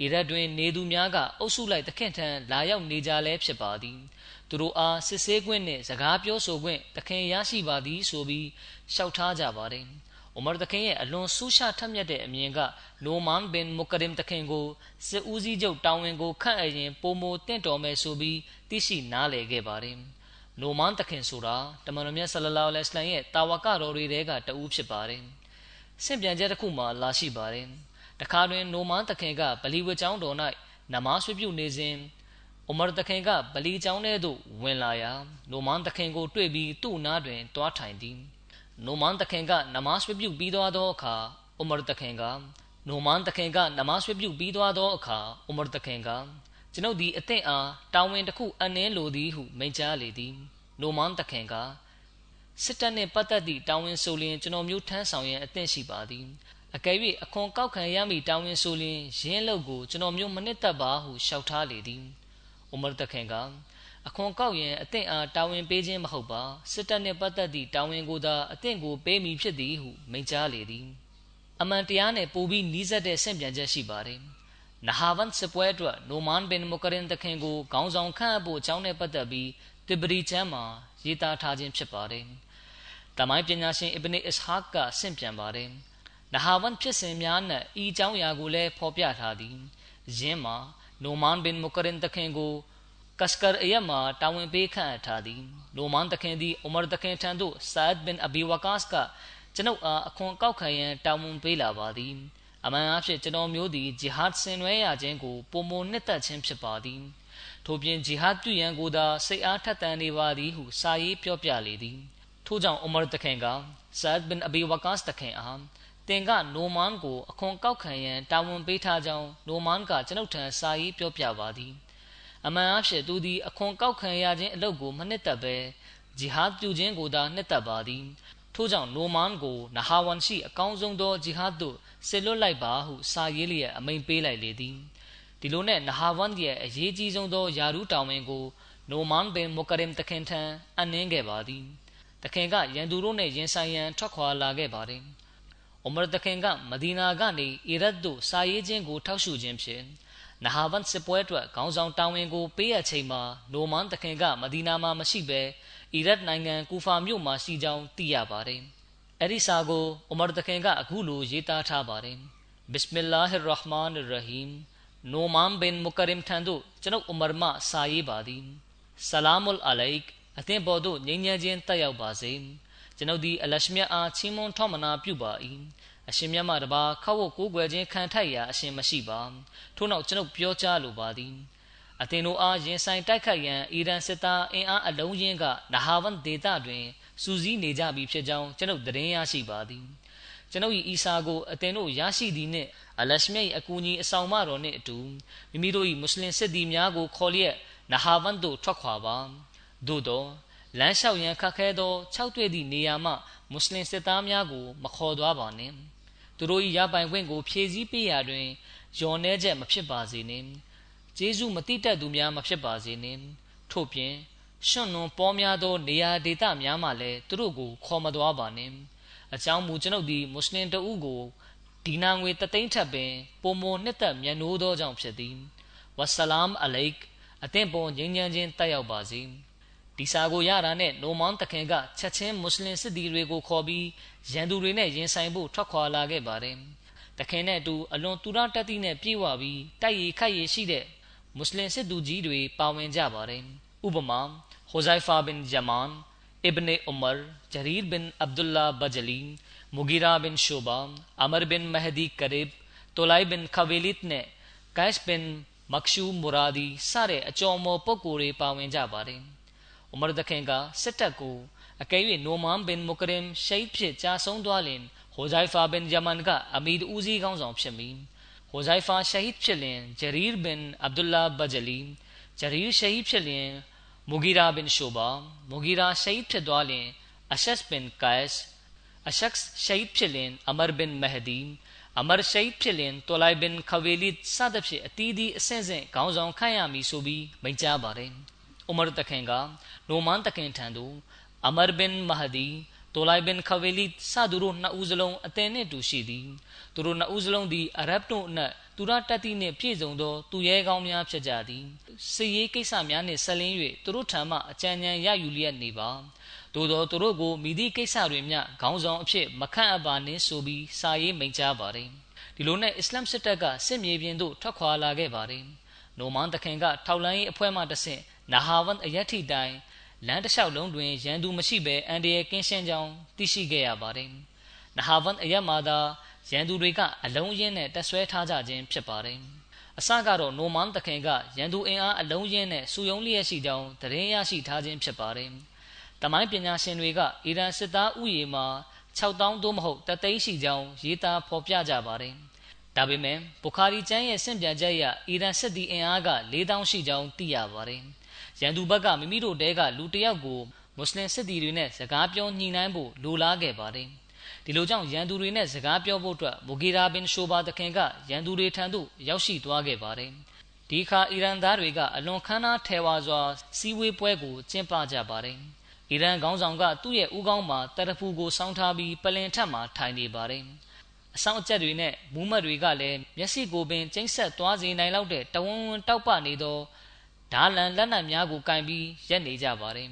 အီရတ်တွင်နေသူများက အုပ်စုလိုက်တခင်ထံ လာရောက်နေကြလဲဖြစ်ပါသည် သူတို့အား စစ်ဆေးခွင့်နှင့် စကားပြောဆိုခွင့်တခင်ရရှိပါသည်ဆိုပြီး လျှောက်ထားကြပါတယ်။အိုမာတခင်ရဲ့ အလွန်ဆူးရှာထက်မြက်တဲ့အမြင်ကနိုမန်ဘင်မုကရင်တခင်ကို စစ်ဦးစီးချုပ်တာဝန်ကို ခန့်အပ်ရင်ပုံမိုတင့်တော်မယ်ဆိုပြီး သိရှိနားလည်ခဲ့ပါတယ်။ နိုမန်တခင်ဆိုတာတမန်တော်မြတ်ဆလလောလဟ်အလိုင်းရဲ့တာဝကတော်တွေထဲကတဦးဖြစ်ပါတယ်။ဆင့်ပြန်ချက်တစ်ခုမှလာရှိပါတယ်။တခါတွင်နိုမန်တခင်ကဗလီဝကျောင်းတော်၌နမဆွေပြုနေစဉ်အိုမာတခင်ကဗလီကျောင်းထဲသို့ဝင်လာရာနိုမန်တခင်ကို တွေ့ပြီးသူ့နားတွင်တွားထိုင်သည်နိုမန်တခင်ကနမတ်ဝပြုပြီးသွားသောအခါအိုမာတခင်ကနိုမန်တခင်ကနမတ်ဝပြုပြီးသွားသောအခါအိုမာတခင်က ကျွန်ုပ်ဒီအသင့်အားတာဝန်တစ်ခုအနှင်းလိုသည်ဟုမိန့်ကြားလေသည်နိုမန်တခင်ကစစ်တပ်နှင့်ပတ်သက်သည့်တာဝန်ဆိုလျင်ကျွန်တော်မျိုးထမ်းဆောင်ရန်အသင့်ရှိပါသည်အကယ်၍အခွန်ကောက်ခံရမည့်တာဝန်ဆိုလျင်ရင်းလုပ်ကိုကျွန်တော်မျိုးမနစ်သက်ပါဟုလျှောက်ထားလေသည်အိုမာတခင်ကအခွန်ကောက်ရင်အသင့်အားတာဝန်ပေးခြင်းမဟုတ်ပါစစ်တပ်နှင့်ပတ်သက်သည့်တာဝန်ကိုသာအသင့်ကိုပေးမည်ဖြစ်သည်ဟုမိန့်ကြားလေသည်အမှန်တရားနှင့်ပိုပြီးနီးစပ်တဲ့ဆင့်ပြန်ချက်ရှိပါတယ် နဟာဝန်စပွဲအတွက်နိုမန်ဘင်မုကရင်တခင်ကိုခေါင်းဆောင်ခန့်အပ်ဖို့အကြောင်းနဲ့ပတ်သက်ပြီးတိဘရီချမ်းမှာရေးသားထားခြင်းဖြစ်ပါတယ်။တမိုင်းပညာရှင်အစ်ဘနီအစ်ဟာကဆင့်ပြန်ပါတယ်။နဟာဝန်ဖြစ်စဉ်များနဲ့ဤအကြောင်းအရာကိုလည်းဖော်ပြထားသည်။ယင်းမှာနိုမန်ဘင်မုကရင်တခင်ကိုကစကာအယမှာတာဝန်ပေးခန့်ထားသည်နိုမန်တခင်သည်ဥမာတခင်ထံသို့ဆာဒ်ဘင်အဘီဝကာစ်ကကျွန်ုပ်အားအခွန်ကောက်ခံရန်တာဝန်ပေးလာပါသည် အမှန်အဖြစ်ကျွန်တော်မျိုးသည်ဂျီဟတ်ဆင်နွှဲရခြင်းကိုပုံမနှစ်သက်ခြင်းဖြစ်ပါသည်ထို့ပြင်ဂျီဟတ်ပြုရန်ကိုသာစိတ်အားထက်သန်နေပါသည်ဟုစာရေးပြောပြလေသည်ထို့ကြောင့်ဥမာတခင်ကဆာဒ်ဘင်အဘီဝကာစ်တခင်အားတင်ကနိုမန်ကိုအခွန်ကောက်ခံရန်တာဝန်ပေးထားကြောင်းနိုမန်ကကျွန်ုပ်ထံစာရေးပြောပြပါသည်အမှန်အဖြစ်သူသည်အခွန်ကောက်ခံရခြင်းအလုပ်ကိုမနှစ်သက်ပဲဂျီဟာဒ်ပြုခြင်းကိုသာနှစ်သက်ပါသည် ထို့ကြောင့်နိုမန်ကိုနဟာဝန်ရှိအကောင်းဆုံးသောဂျီဟာဒ်သို့ဆေလွတ်လိုက်ပါဟုစာရေးလျက်အမိန်ပေးလိုက်လေသည်ဒီလိုနဲ့နဟာဝန်ရဲ့အရေးကြီးဆုံးသောယာရုတောင်ဝင်ကိုနိုမန်ဘင်မုကရင်တခင်ထံအနှင်းခဲ့ပါသည်တခင်ကရန်သူတို့နှင့်ရင်ဆိုင်ရန်ထွက်ခွာလာခဲ့ပါတယ်။အိုမာတခင်ကမဒီနာကနေအီရတ်သို့စာရေးခြင်းကိုထောက်ရှုခြင်းဖြင့်နဟာဗန်စစ်ပွဲအတွက်ခေါင်းဆောင်တာဝန်ကိုပေးအပ်ချိန်မှာနိုမန်တခင်ကမဒီနာမှာမရှိဘဲ အီရတ်နိုင်ငံကူဖာမြို့မှာရှိကြောင်းသိရပါတယ်။အဲဒီစာကိုအိုမာတခင်ကအခုလိုရေးသားထားပါတယ်။ဘစ်မီလာဟ်ရဟ်မာန်ရဟီမ်နိုမန်ဘင်မုကရင်ထံသို့ကျွန်ုပ်ဥမာမစာရေးပါသည်။ဆလာမုလ်အလိုက်အသင်ပေါ်သို့ငြိမ်းချမ်းခြင်းတက်ရောက်ပါစေ။ကျွန်ုပ်ဒီအလရှမြတ်အားချီးမွမ်းထောက်မနာပြုပါ၏။အရှင်မြတ်မှတပါခောက်ဝတ်ကိုးကွယ်ခြင်းခံထိုက်ရာအရှင်မရှိပါထို့နောက်ကျွန်ုပ်ပြောကြားလိုပါသည် အသင်တို့အားရင်ဆိုင်တိုက်ခိုက်ရန်အီရန်စစ်သားအင်အားအလုံးရင်းကနဟာဝန်ဒေသတွင်စူးစီးနေကြပြီဖြစ်ကြောင်းကျွန်ုပ်သတင်းရရှိပါသည်ကျွန်ုပ်၏အီစာကိုအသင်တို့ရရှိသည်နှင့်အလရှမြတ်အကူအညီအဆောင်မတော်နှင့်အတူမိမိတို့၏မွတ်စလင်စစ်သည်များကိုခေါ်လျက်နဟာဝန်သို့ထွက်ခွာပါသို့သောလမ်းလျှောက်ရန်ခက်ခဲသော၆တွေ့သည့်နေရာမှမွတ်စလင်စစ်သားများကိုမခေါ်သွားပါနှင့်သူတို့၏ရပိုင်ခွင့်ကိုဖြည့်ဆည်းပေးရာတွင်ယွန်နေချက်မဖြစ်ပါစေနှင့် ကျေးဇူးမတိတက်သူများမဖြစ်ပါစေနှင့်ထို့ပြင်ရှွန့်နွန်ပေါ်များသော နေရာဒေသများမှလည်းသူတို့ကို ခေါ်မသွားပါနှင့်အကြောင်းမူကျွန်ုပ်သည်မွတ်စလင်တအုပ်ကိုဒီနာငွေတသိန်းထပ်ပင်ပုံမနှစ်သက်မျက်နှိုးသောကြောင့်ဖြစ်သည်ဝဆလမ်အလိတ်အသင်ပေါ်ငြိမ်းချမ်းခြင်းတက်ရောက်ပါစေဒီစာကိုရတာနဲ့နိုမန်တခင်ကချက်ချင်းမွတ်စလင်စစ်သည်တွေကိုခေါ်ပြီးရန်သူတွေနဲ့ရင်ဆိုင်ဖို့ထွက်ခွာလာခဲ့ပါတယ်တခင်နဲ့အတူအလွန်တူရတက်တိနဲ့ပြေးဝပြီးတိုက်ရီခိုက်ရီရှိတဲ့ မွတ်စလင်စစ်သူကြီးတွေပါဝင်ကြပါတယ်ဥပမာဟိုဇိုင်ဖာဘင်ဂျမန်အစ်ဘ်နေဥမရ်ဂျရီဘင်အဗ်ဒူလာဘဂျလီမူဂီရာဘင်ရှူဘာအ မရ်ဘင်မဟဒီကရီဘ်တိုလိုက်ဘင်ခဝီလစ်နဲ့ကိုက်ဘင်မက်ရှူမူရာဒီစတဲ့အကျော်မော်ပုဂ္ဂိုလ်တွေပါဝင်ကြပါတယ်။ဥမရ်ဒခင်ကစစ်တပ်ကိုအကယ်၍နိုမန်ဘင်မူကရင်ရှိတ်ဖြစ်ကြာဆုံးသွားလင်ဟိုဇိုင်ဖာဘင်ဂျမန်ကအမီဒ်ဦးစီးခေါင်းဆောင်ဖြစ်ပြီးဟိုဇိုင်ဖာရှဟီဒ်ဖြစ်လင်ဂျရီဘင်အဗ်ဒူလာဘဂျလီဂျရီရှဟီဒ်ဖြစ်လင်မူဂီရာဘင်ရှိုဘာမူဂီရာရှဟီဒ်ဖြစ်သွားလင်အရှက်ဘင်ကိုက်စ်အရှက်ရှဟီဒ်ဖြစ်လင်အမရ်ဘင်မဟဒီအမရ်ရှိတ်ဖြစ်လင်တိုလိုက်ဘင်ခဝေလီစသဖြင့်အတီးတီးအဆင့်ဆင့်ခေါင်းဆောင်ခန့်ရမည်ဆိုပြီးမိန့်ကြားပါတယ်။ဥမရ်တခင်ကနိုမန်တခင်ထံသို့အမရ်ဘင်မဟဒီ တိုလိုက်ဘင်ခဝေလီစသူတို့နှစ်ဦးစလုံးအသင်နှင့်တူရှိသည်။သူတို့နှစ်ဦးစလုံးသည်အရဗ်တို့အနက်သူရတက်တိနှင့်ပြည့်စုံသောသူရဲကောင်းများဖြစ်ကြသည်။စစ်ရေးကိစ္စများနှင့်ဆက်လင်း၍သူတို့ထံမှအကြံဉာဏ်ရယူလျက်နေပါ။သို့သောသူတို့ကိုမိသည့်ကိစ္စတွေမျှခေါင်းဆောင်အဖြစ်မခန့်အပ်ပါနှင့်ဆိုပြီးစာရေးမိန့်ကြားပါတယ်ဒီလိုနဲ့အစ္စလာမ်စစ်တပ်ကစစ်မြေပြင်သို့ထွက်ခွာလာခဲ့ပါတယ်နိုမန်တခင်ကထောက်လန်းရေးအဖွဲ့မှတဆင့်နာဟာဝန်အယက်ထီတိုင် လမ်းတစ်လျှောက်လုံးတွင် ရန်သူမရှိဘဲ အန်ဒီရဲ့ကင်းရှင်းကြောင်း သိရှိခဲ့ရပါတယ်နာဟာဝန်အယက်မှာသာ ရန်သူတွေက အလုံးရင်းနဲ့တက်ဆွဲထားကြခြင်းဖြစ်ပါတယ် အစကတော့ နိုမန်တခင်က ရန်သူအင်အားအလုံးရင်းနဲ့စူယုံလျက်ရှိကြောင်း သတင်းရရှိထားခြင်းဖြစ်ပါတယ်။တမိုင်းပညာရှင်တွေက အီရန်စစ်သားဥယျာဉ်မှာ6000သို့မဟုတ်တသိန်းရှိကြောင်း ရေးသားဖော်ပြကြပါတယ်။ဒါပေမဲ့ ဘူခါရီကျမ်းရဲ့စင့်ပြန်ချက်အရ အီရန်စစ်သည်အင်အားက4000ရှိကြောင်း သိရပါတယ်။ ရန်သူဘက်ကမိမိတို့တဲကလူတယောက်ကိုမွတ်စလင်စစ်သည်တွေနဲ့စကားပြောညှိနှိုင်းဖို့လိုလားခဲ့ပါတယ်။ဒီလိုကြောင့်ရန်သူတွေနဲ့စကားပြောဖို့အတွက်မူဂီရာဘင်ရှိုဘာတခင်ကရန်သူတွေထံသို့ရောက်ရှိသွားခဲ့ပါတယ်။ဒီခါအီရန်သားတွေကအလွန်ခမ်းနားထဲဝါစွာစီးဝေးပွဲကိုကျင်းပကြပါတယ်။အီရန်ခေါင်းဆောင်ကသူ့ရဲ့ဦးခေါင်းမှာတရဖူကိုစောင်းထားပြီးပလင်ထက်မှာထိုင်နေပါတယ်။အဆောင်အကျက်တွေနဲ့မူးမတ်တွေကလည်းမျက်စိကိုပင်ကျိမ့်ဆက်သွားစေနိုင်လောက်တဲ့တဝန်းဝန်းတောက်ပနေသော ဓာလန်လက်နက်များကိုကင်ပြီးရက်နေကြပါတယ်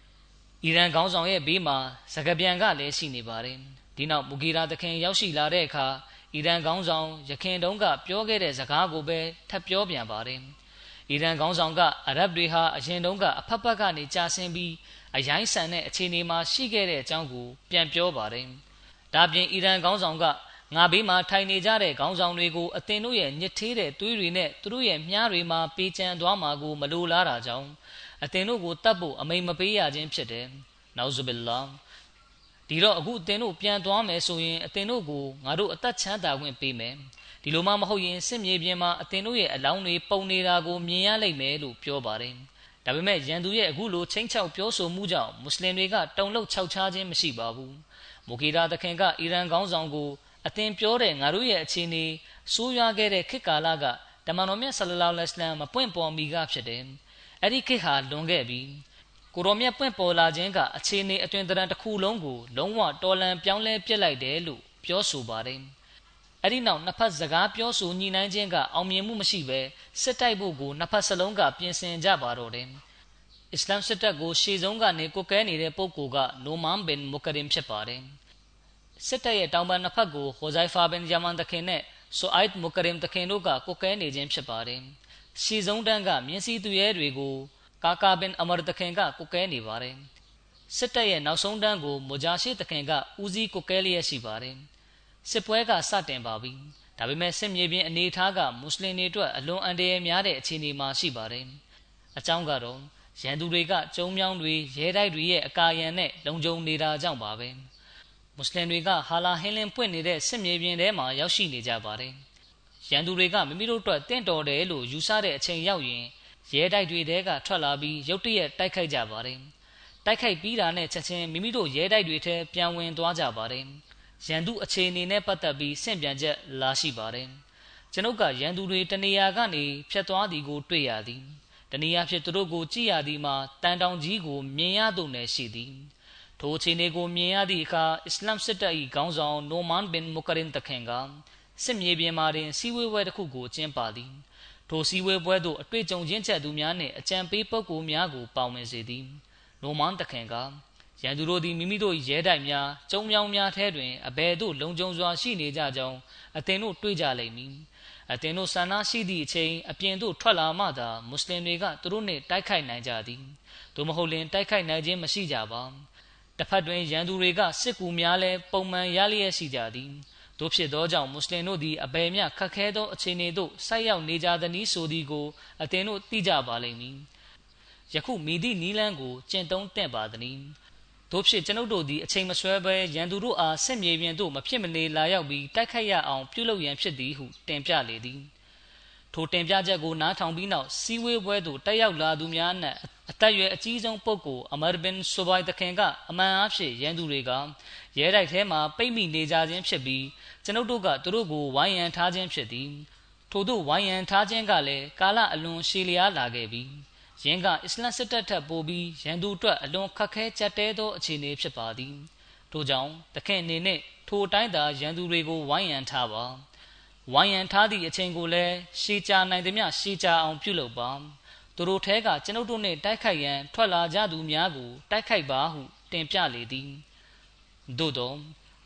။အီရန်ခေါင်းဆောင်ရဲ့ဘေးမှာစကပြန်ကလည်းရှိနေပါတယ်။ဒီနောက်မူဂီရာသခင်ရောက်ရှိလာတဲ့အခါအီရန်ခေါင်းဆောင်ရခင်တုန်းကပြောခဲ့တဲ့စကားကိုပဲထပ်ပြောပြန်ပါတယ်။အီရန်ခေါင်းဆောင်ကအရဗ်တွေဟာအရင်တုန်းကအဖက်ဖက်ကနေကြာဆင်းပြီးအယိုင်းဆန်တဲ့အခြေအနေမှာရှိခဲ့တဲ့အကြောင်းကိုပြန်ပြောပါတယ်။ဒါပြင်အီရန်ခေါင်းဆောင်က ငါဘေးမှာထိုင်နေကြတဲ့ခေါင်းဆောင်တွေကိုအသင်တို့ရဲ့ညစ်သေးတဲ့သွေးတွေနဲ့သူတို့ရဲ့မြားတွေမှာပေးချမ်းသွားမှာကိုမလိုလားတာကြောင့်အသင်တို့ကိုတတ်ဖို့အမိန်မပေးရခြင်းဖြစ်တယ်။နောက်ဇဘီလာဒီတော့အခုအသင်တို့ပြန်သွားမယ်ဆိုရင်အသင်တို့ကိုငါတို့အသက်ချမ်းသာခွင့်ပေးမယ်။ဒီလိုမှမဟုတ်ရင်စစ်မြေပြင်မှာအသင်တို့ရဲ့အလောင်းတွေပုံနေတာကိုမြင်ရလိမ့်မယ်လို့ပြောပါတယ်။ဒါပေမဲ့ရန်သူရဲ့အခုလိုချင်းချောက်ပြောဆိုမှုကြောင့်မွတ်စလင်တွေကတုံ့လောက်ခြောက်ခြားခြင်းမရှိပါဘူး။မူကီရာသခင်ကအီရန်ခေါင်းဆောင်ကို အသင်ပြောတဲ့ငါတို့ရဲ့အခြေအနေဆိုးရွားခဲ့တဲ့ခေတ်ကာလကတမန်တော်မြတ်ဆလလောလဟ်အလัยဟ်မပွင့်ပေါ်မီကဖြစ်တယ်။အဲ့ဒီခေတ်ဟာလွန်ခဲ့ပြီ။ကိုရောမြတ်ပွင့်ပေါ်လာခြင်းကအခြေအနေအတွင်တရံတစ်ခုလုံးကိုလုံးဝတော်လန်ပြောင်းလဲပြစ်လိုက်တယ်လို့ပြောဆိုပါတယ်။အဲ့ဒီနောက်နှစ်ဖက်စကားပြောဆိုညှိနှိုင်းခြင်းကအောင်မြင်မှုမရှိဘဲစစ်တိုက်ဖို့ကိုနှစ်ဖက်စလုံးကပြင်ဆင်ကြပါတော့တယ်။အစ္စလာမ်စစ်တပ်ကိုရှေ့ဆုံးကနေကိုကဲနေတဲ့ပုဂ္ဂိုလ်ကနိုမန်ဘင်မူကရင်ဖြစ်ပါတယ်။ စစ်တပ်ရဲ့တောင်ပံနှစ်ဖက်ကိုဟိုဇိုင်ဖာဘင်ဂျမန်တခင်နဲ့ဆိုအိုက်မူကရင်တခင်တို့ကကိုကဲနေခြင်းဖြစ်ပါတယ်။ရှေ့ဆုံးတန်းက မြင်းစည်းသူရဲတွေကို ကာကာ ဘင် အမာတခင်ကကိုကဲနေပါတယ်။စစ်တပ်ရဲ့နောက်ဆုံးတန်းကိုမူဂျာရှိတခင်က ဦးစီးကိုကဲလျက်ရှိပါတယ်။စစ်ပွဲက စတင်ပါပြီ။ဒါပေမဲ့ စစ်မြေပြင်အနေအထားက မွတ်စလင်တွေအတွက် အလွန်အန္တရာယ်များတဲ့အခြေအနေမှာရှိပါတယ်။အကြောင်းကတော့ ရန်သူတွေက ကျုံမြောင်းတွေ ရဲတိုက်တွေရဲ့အကာအရံနဲ့ လုံခြုံနေတာကြောင့်ပါပဲ။ မွတ်စလင်တွေကဟာလာဟင်းလင်းပွင့်နေတဲ့စစ်မြေပြင်ထဲမှာရောက်ရှိနေကြပါတယ်ရန်သူတွေကမိမိတို့အတွက်တင့်တော်တယ်လို့ယူဆတဲ့အချိန်ရောက်ရင်ရဲတိုက်တွေတဲကထွက်လာပြီးရုတ်တရက်တိုက်ခိုက်ကြပါတယ်တိုက်ခိုက်ပြီးတာနဲ့ချက်ချင်းမိမိတို့ရဲတိုက်တွေထဲပြန်ဝင်သွားကြပါတယ်ရန်သူအခြေအနေနဲ့ပတ်သက်ပြီးဆင့်ပြန်ချက်လာရှိပါတယ်ကျွန်ုပ်ကရန်သူတွေတနေရာကနေဖြတ်သွားသည်ကိုတွေ့ရသည်တနည်းအားဖြင့်သူတို့ကိုကြည့်ရသည်မှာတန်တောင်ကြီးကိုမြင်ရသူနယ်ရှိသည် ထိုအခြေအနေကိုမြင်ရသည့်အခါအစ္စလမ်စစ်တပ်၏ခေါင်းဆောင်နိုမန်ဘင်မူကရင်တခင်ကစစ်မြေပြင်မှာတွင်စီးဝေးပွဲတစ်ခုကိုကျင်းပသည်ထိုစီးဝေးပွဲသို့အတွေ့အကြုံချင်းချက်သူများနှင့်အကြံပေးပုဂ္ဂိုလ်များကိုပါဝင်စေသည်နိုမန်တခင်ကရန်သူတို့သည်မိမိတို့ရဲတိုက်များကျုံမြောင်းများထဲတွင်အဘယ်သို့လုံခြုံစွာရှိနေကြကြောင်းအသင်တို့တွေ့ကြလိမ့်မည်အသင်တို့ဆန္ဒရှိသည့်အချိန်အပြင်သို့ထွက်လာမှသာမွတ်စလင်တွေကသူတို့နှင့်တိုက်ခိုက်နိုင်ကြသည်သို့မဟုတ်လျှင်တိုက်ခိုက်နိုင်ခြင်းမရှိကြပါ တစ်ဖက်တွင်ရန်သူတွေကစစ်ကူများလည်းပုံမှန်ရလျက်ရှိကြသည်တို့ဖြစ်သောကြောင့်မွတ်စလင်တို့သည်အဘယ်မျှခက်ခဲသောအခြေအနေသို့ဆိုက်ရောက်နေကြသည်နည်းဆိုသည်ကိုအသင်တို့သိကြပါလိမ့်မည်ယခုမိသည့်နီးလန်းကိုကျင့်သုံးတင့်ပါသည်တို့ဖြစ်ကျွန်ုပ်တို့သည်အချိန်မဆွဲဘဲရန်သူတို့အားစစ်မြေပြင်သို့မဖြစ်မနေလာရောက်ပြီးတိုက်ခိုက်ရအောင်ပြုလုပ်ရန်ဖြစ်သည်ဟုတင်ပြလေသည် ထိုတင်ပြချက်ကိုနားထောင်ပြီးနောက်စီဝေးပွဲသို့တက်ရောက်လာသူများအနက်အသက်အရွယ်အကြီးဆုံးပုဂ္ဂိုလ်အမရဘင်ဆိုဘိုင်တခင်ကအမှန်အဖြစ်ရန်သူတွေကရဲတိုက်ထဲမှာပိတ်မိနေကြခြင်းဖြစ်ပြီးကျွန်ုပ်တို့ကသူတို့ကိုဝိုင်းရန်ထားခြင်းဖြစ်သည်ထို့သို့ဝိုင်းရန်ထားခြင်းကလည်းကာလအလွန်ရှည်လျားလာခဲ့ပြီးယင်းကအစ္စလမ်စစ်တပ်ထက်ပိုပြီးရန်သူအတွက်အလွန်ခက်ခဲကြက်တဲသောအခြေအနေဖြစ်ပါသည်ထို့ကြောင့်တခင်အနေနဲ့ထိုအတိုင်းသာရန်သူတွေကိုဝိုင်းရန်ထားပါ ဝိုင်းရန်ထားသည့်အချိန်ကိုလည်းရှည်ကြာနိုင်သည်မျှရှည်ကြာအောင်ပြုလုပ်ပါသူတို့ထဲကကျွန်ုပ်တို့နှင့်တိုက်ခိုက်ရန်ထွက်လာကြသူများကိုတိုက်ခိုက်ပါဟုတင်ပြလေသည်သို့သော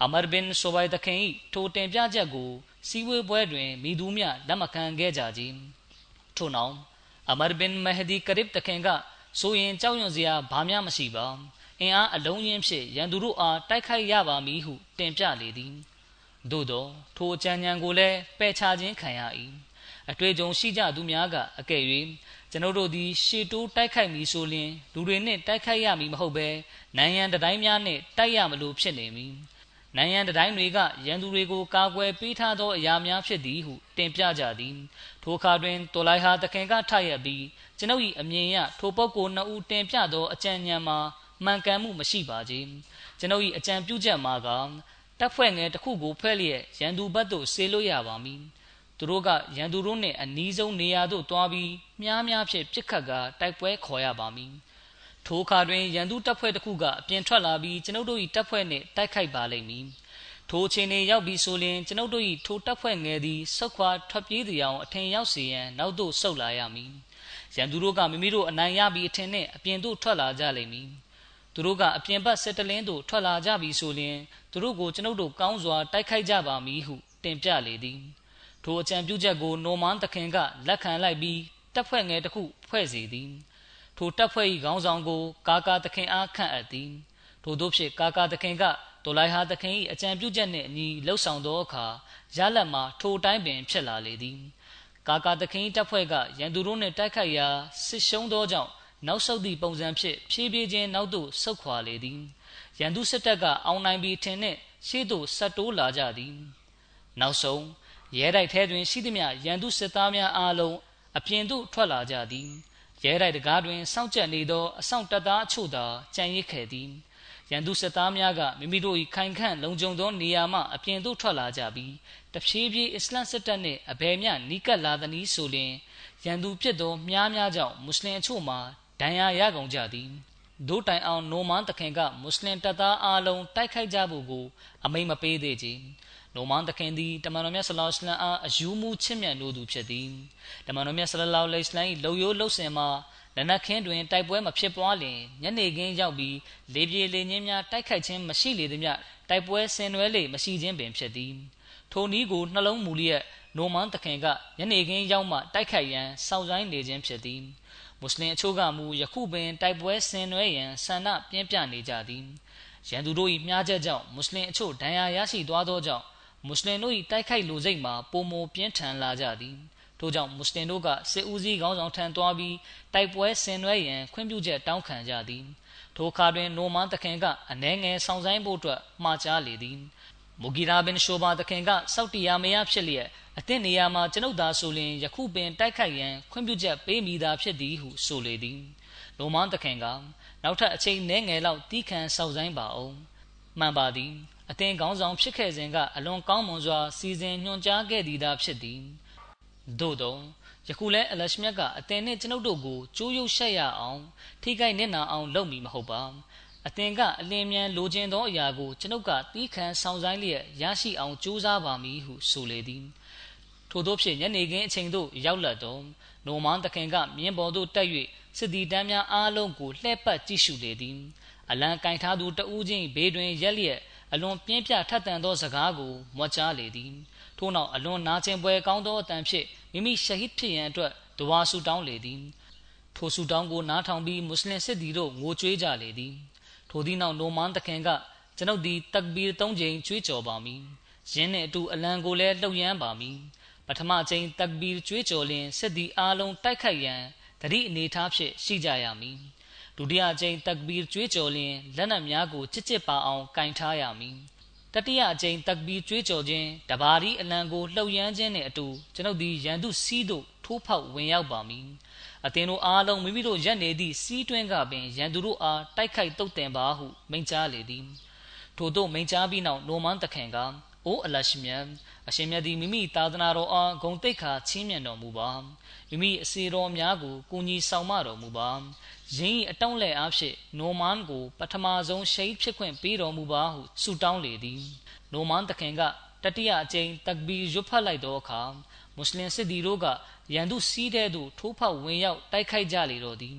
အမရဘင်ဆိုဘိုင်တခင်၏ထိုတင်ပြချက်ကိုစီဝေးပွဲတွင်မိသူများလက်မခံခဲ့ကြကြထို့နောက်အမရဘင်မဟဒီကရစ်တခင်ကဆိုရင်ကြောက်ရွံ့စရာဘာမှမရှိပါအင်အားအလုံးရင်းဖြင့်ရန်သူတို့အားတိုက်ခိုက်ရပါမည်ဟုတင်ပြလေသည် သို့သောထိုအကြံဉာဏ်ကိုလည်းပယ်ချခြင်းခံရ၏အတွေ့အကြုံရှိကြသူများကအကဲ့၍ကျွန်ုပ်တို့သည်ရှေတိုးတိုက်ခိုက်မည်ဆိုလျှင်လူတွေနှင့်တိုက်ခိုက်ရမည်မဟုတ်ဘဲနိုင်ငံတတိုင်းများနှင့်တိုက်ရမလို့ဖြစ်နေမည်နိုင်ငံတတိုင်းတွေကရန်သူတွေကိုကာကွယ်ပေးထားသောအရာများဖြစ်သည်ဟုတင်ပြကြသည်ထိုအခါတွင်တော်လိုက်ဟာတခင်ကထရက်ပြီးကျွန်ုပ်၏အမြင်ရထိုပုဂ္ဂိုလ်နှစ်ဦးတင်ပြသောအကြံဉာဏ်မှာမှန်ကန်မှုမရှိပါကြကျွန်ုပ်၏အကြံပြုချက်မှာက တပ်ဖွဲ့ငယ်တစ်ခုကိုဖွဲ့လျက်ရန်သူဘက်သို့ဆေးလို့ရပါမည်သူတို့ကရန်သူတို့နှင့်အနီးဆုံးနေရာသို့တွားပြီးမြားများဖြင့်ပြစ်ခတ်ကတိုက်ပွဲခေါ်ရပါမည်ထိုအခါတွင်ရန်သူတပ်ဖွဲ့တစ်ခုကအပြင်ထွက်လာပြီးကျွန်ုပ်တို့၏တပ်ဖွဲ့နှင့်တိုက်ခိုက်ပါလိမ့်မည်ထိုအချိန်တွင်ရောက်ပြီးဆိုရင်ကျွန်ုပ်တို့၏ထိုတပ်ဖွဲ့ငယ်သည်ဆုတ်ခွာထွက်ပြေးသည်အောင်အထင်ရောက်စေရန်နောက်သို့ဆုတ်လာရမည်ရန်သူတို့ကမိမိတို့အနိုင်ရပြီးအထင်နှင့်အပြင်သို့ထွက်လာကြလိမ့်မည် သူတို့ကအပြင်ဘက်စစ်တလင်းသို့ထွက်လာကြပြီဆိုရင်သူတို့ကိုကျွန်ုပ်တို့ကောင်းစွာတိုက်ခိုက်ကြပါမည်ဟုတင်ပြလေသည်ထိုအကြံပြုချက်ကိုနိုမန်တခင်ကလက်ခံလိုက်ပြီးတပ်ဖွဲ့ငယ်တစ်ခုဖွဲ့စီသည်ထိုတပ်ဖွဲ့၏ခေါင်းဆောင်ကို ကာကာတခင်အားခန့်အပ်သည်ထို့သောဖြင့်ကာကာတခင်ကဒိုလိုက်ဟာတခင်၏အကြံပြုချက်နှင့်အညီလှုပ်ဆောင်သောအခါရလတ်မှာထိုတိုင်းပင်ဖြစ်လာလေသည်ကာကာတခင်တပ်ဖွဲ့ကရန်သူတို့နှင့်တိုက်ခိုက်ရာစစ်ရှုံးသောကြောင့် နောက်ဆုတ်သည့်ပုံစံဖြင့်ဖြည်းဖြည်းချင်းနောက်သို့ဆုတ်ခွာလေသည်ရန်သူစစ်တပ်ကအောင်နိုင်ပြီးထင်နှင့်ရှေ့သို့ဆက်တိုးလာကြသည်နောက်ဆုံးရဲတိုက်ထဲတွင်ရှိသမျှရန်သူစစ်သားများအားလုံးအပြင်သို့ထွက်လာကြသည်ရဲတိုက်တကားတွင်စောင့်ကြပ်နေသောအဆောင်တပ်သားအချို့သာကြံရစ်ခဲ့သည်ရန်သူစစ်သားများကမိမိတို့၏ခိုင်ခန့်လုံခြုံသောနေရာမှအပြင်သို့ထွက်လာကြပြီးတဖြည်းဖြည်းအစ္စလမ်စစ်တပ်နှင့်အဘယ်မျှနီးကပ်လာသည်နည်းဆိုလျှင်ရန်သူပြစ်သောမြားများကြောင့်မွတ်စလင်အချို့မှာ ဒဏ်ရာရကုန်ကြသည်ဒို့တိုင်အောင်နိုမန်တခင်ကမွတ်စလင်တပ်သားအလုံးတိုက်ခိုက်ကြဖို့ကို အမိန့်မပေးသေးချေနိုမန်တခင်သည်တမန်တော်မြတ်ဆလောလ္လဟ်အားအယူမူချစ်မြတ်လို့သူဖြစ်သည်တမန်တော်မြတ်ဆလလောလ္လဟ်အလိုင်းလုံယိုးလှုပ်စင်မှာလက်နက်ခင်းတွင်တိုက်ပွဲမဖြစ်ပွားလျင်ညနေခင်းရောက်ပြီးလေပြေလေညင်းများတိုက်ခိုက်ခြင်းမရှိလေသည်မြတိုက်ပွဲဆင်နွှဲလေမရှိခြင်းပင်ဖြစ်သည်ထိုနည်းကိုနှလုံးမူလျက်နိုမန်တခင်ကညနေခင်းရောက်မှတိုက်ခိုက်ရန်စောင့်ဆိုင်းနေခြင်းဖြစ်သည် မွတ်စလင်အချို့ကမူယခုပင်တိုက်ပွဲဆင်နွှဲရန်ဆန္ဒပြင်းပြနေကြသည်ရန်သူတို့၏မြားချက်ကြောင့်မွတ်စလင်အချို့ဒဏ်ရာရရှိသွားသောကြောင့်မွတ်စလင်တို့၏တိုက်ခိုက်လိုစိတ်မှာပုံမပြင်းထန်လာကြသည်ထို့ကြောင့်မွတ်စလင်တို့ကစစ်ဦးစီးခေါင်းဆောင်ထံသွားပြီးတိုက်ပွဲဆင်နွှဲရန်ခွင့်ပြုချက်တောင်းခံကြသည်ထိုအခါတွင်နိုမန်တခင်ကအနှဲငယ်ဆောင်ဆိုင်ဖို့အတွက်မှာကြားလေသည်မူဂီရာဘင်ရှိုဘာတခင်ကစောက်တရားမရဖြစ်လျက် အသင့်နေရာမှာကျွန်ုပ်သာဆိုလျင်ယခုပင်တိုက်ခိုက်ရန်ခွင့်ပြုချက်ပေးမိသာဖြစ်သည်ဟုဆိုလေသည်လိုမန်တခင်ကနောက်ထပ်အချိန်နည်းငယ်လောက်တီးခံစောက်ဆိုင်ပါအောင်မှန်ပါသည်အသင်ကောင်းဆောင်ဖြစ်ခဲ့စဉ်ကအလွန်ကောင်းမွန်စွာစီစဉ်ညွှန်ကြားခဲ့သည်သာဖြစ်သည်သို့သောယခုလဲအလရှမြတ်ကအသင်နှင့်ကျွန်ုပ်တို့ကိုကြိုးရုပ်ရှက်ရအောင်ထိခိုက်နစ်နာအောင်လုပ်မိမဟုတ်ပါအသင်ကအလင်းမြန်လိုချင်သောအရာကိုကျွန်ုပ်ကတီးခံဆောင်ဆိုင်လျက်ရရှိအောင်ကြိုးစားပါမည်ဟုဆိုလေသည် ထို့သောဖြင့်ညနေခင်းအချိန်သို့ရောက်လာတော့နိုမန်တခင်ကမြင်းပေါ်သို့တက်၍စစ်သည်တန်းများအားလုံးကိုလှည့်ပတ်ကြည့်ရှုလေသည်အလံကင်ထားသူတဦးချင်းဘေးတွင်ရက်လျက်အလွန်ပြင်းပြထက်သန်သောစကားကိုမွတ်ကြားလေသည်ထို့နောက်အလွန်နာကျင်ပွဲကောင်းသောအတန်ဖြင့်မိမိရှဟစ်ဖြစ်ရန်အတွက်ဒဝါဆူတောင်းလေသည်ထိုဆူတောင်းကိုနားထောင်ပြီးမွတ်စလင်စစ်သည်တို့ငိုကြွေးကြလေသည်ထိုသည့်နောက်နိုမန်တခင်ကကျွန်ုပ်သည်တက်ဘီ၃ချိန်ကြွေးကြော်ပါမည်ယင်းနှင့်အတူအလံကိုလည်းလှုပ်ရမ်းပါမည် ပထမချိန်တက်ဘီကြွေးကြော်လင်စစ်သည်အားလုံးတိုက်ခိုက်ရန်တတိအနေထားဖြင့်ရှိကြရမည်ဒုတိယချိန်တက်ဘီကြွေးကြော်လင်လက်နက်များကိုချစ်ချစ်ပါအောင်ကင်ထားရမည်တတိယအကြိမ်တက်ဘီကြွေးကြော်ခြင်းတဘာရီအလံကိုလှုပ်ရမ်းခြင်းနှင့်အတူကျွန်ုပ်သည်ရန်သူစီးသို့ထိုးဖောက်ဝင်ရောက်ပါမည်အသင်တို့အားလုံးမိမိတို့ရက်နေသည့်စီးတွင်းကပင်ရန်သူတို့အားတိုက်ခိုက်တုတ်တင်ပါဟုမိန့်ကြားလေသည်ထို့သောမိန့်ကြားပြီးနောက်နိုမန်တခင်က အိုအလရှမြတ်အရှင်မြတ်သည်မိမိသာသနာတော်အားဂုံတိတ်ခါချင်းမြတ်တော်မူပါမိမိအစီတော်များကိုကိုကြီးဆောင်မတော်မူပါယင်း၏အတောင့်လက်အားဖြင့်နိုမန်ကို ပထမဆုံးရှိတ်ဖြစ်ခွင့်ပေးတော်မူပါဟုဆုတောင်းလေသည်နိုမန်တခင်ကတတိယအကြိမ်တက်ဘီရွတ်ဖတ်လိုက်သောအခါမွတ်စလင်စစ်သည်တို့ကရန်သူစီးတဲ့သို့ထိုးဖောက်ဝင်ရောက်တိုက်ခိုက်ကြလေတော့သည်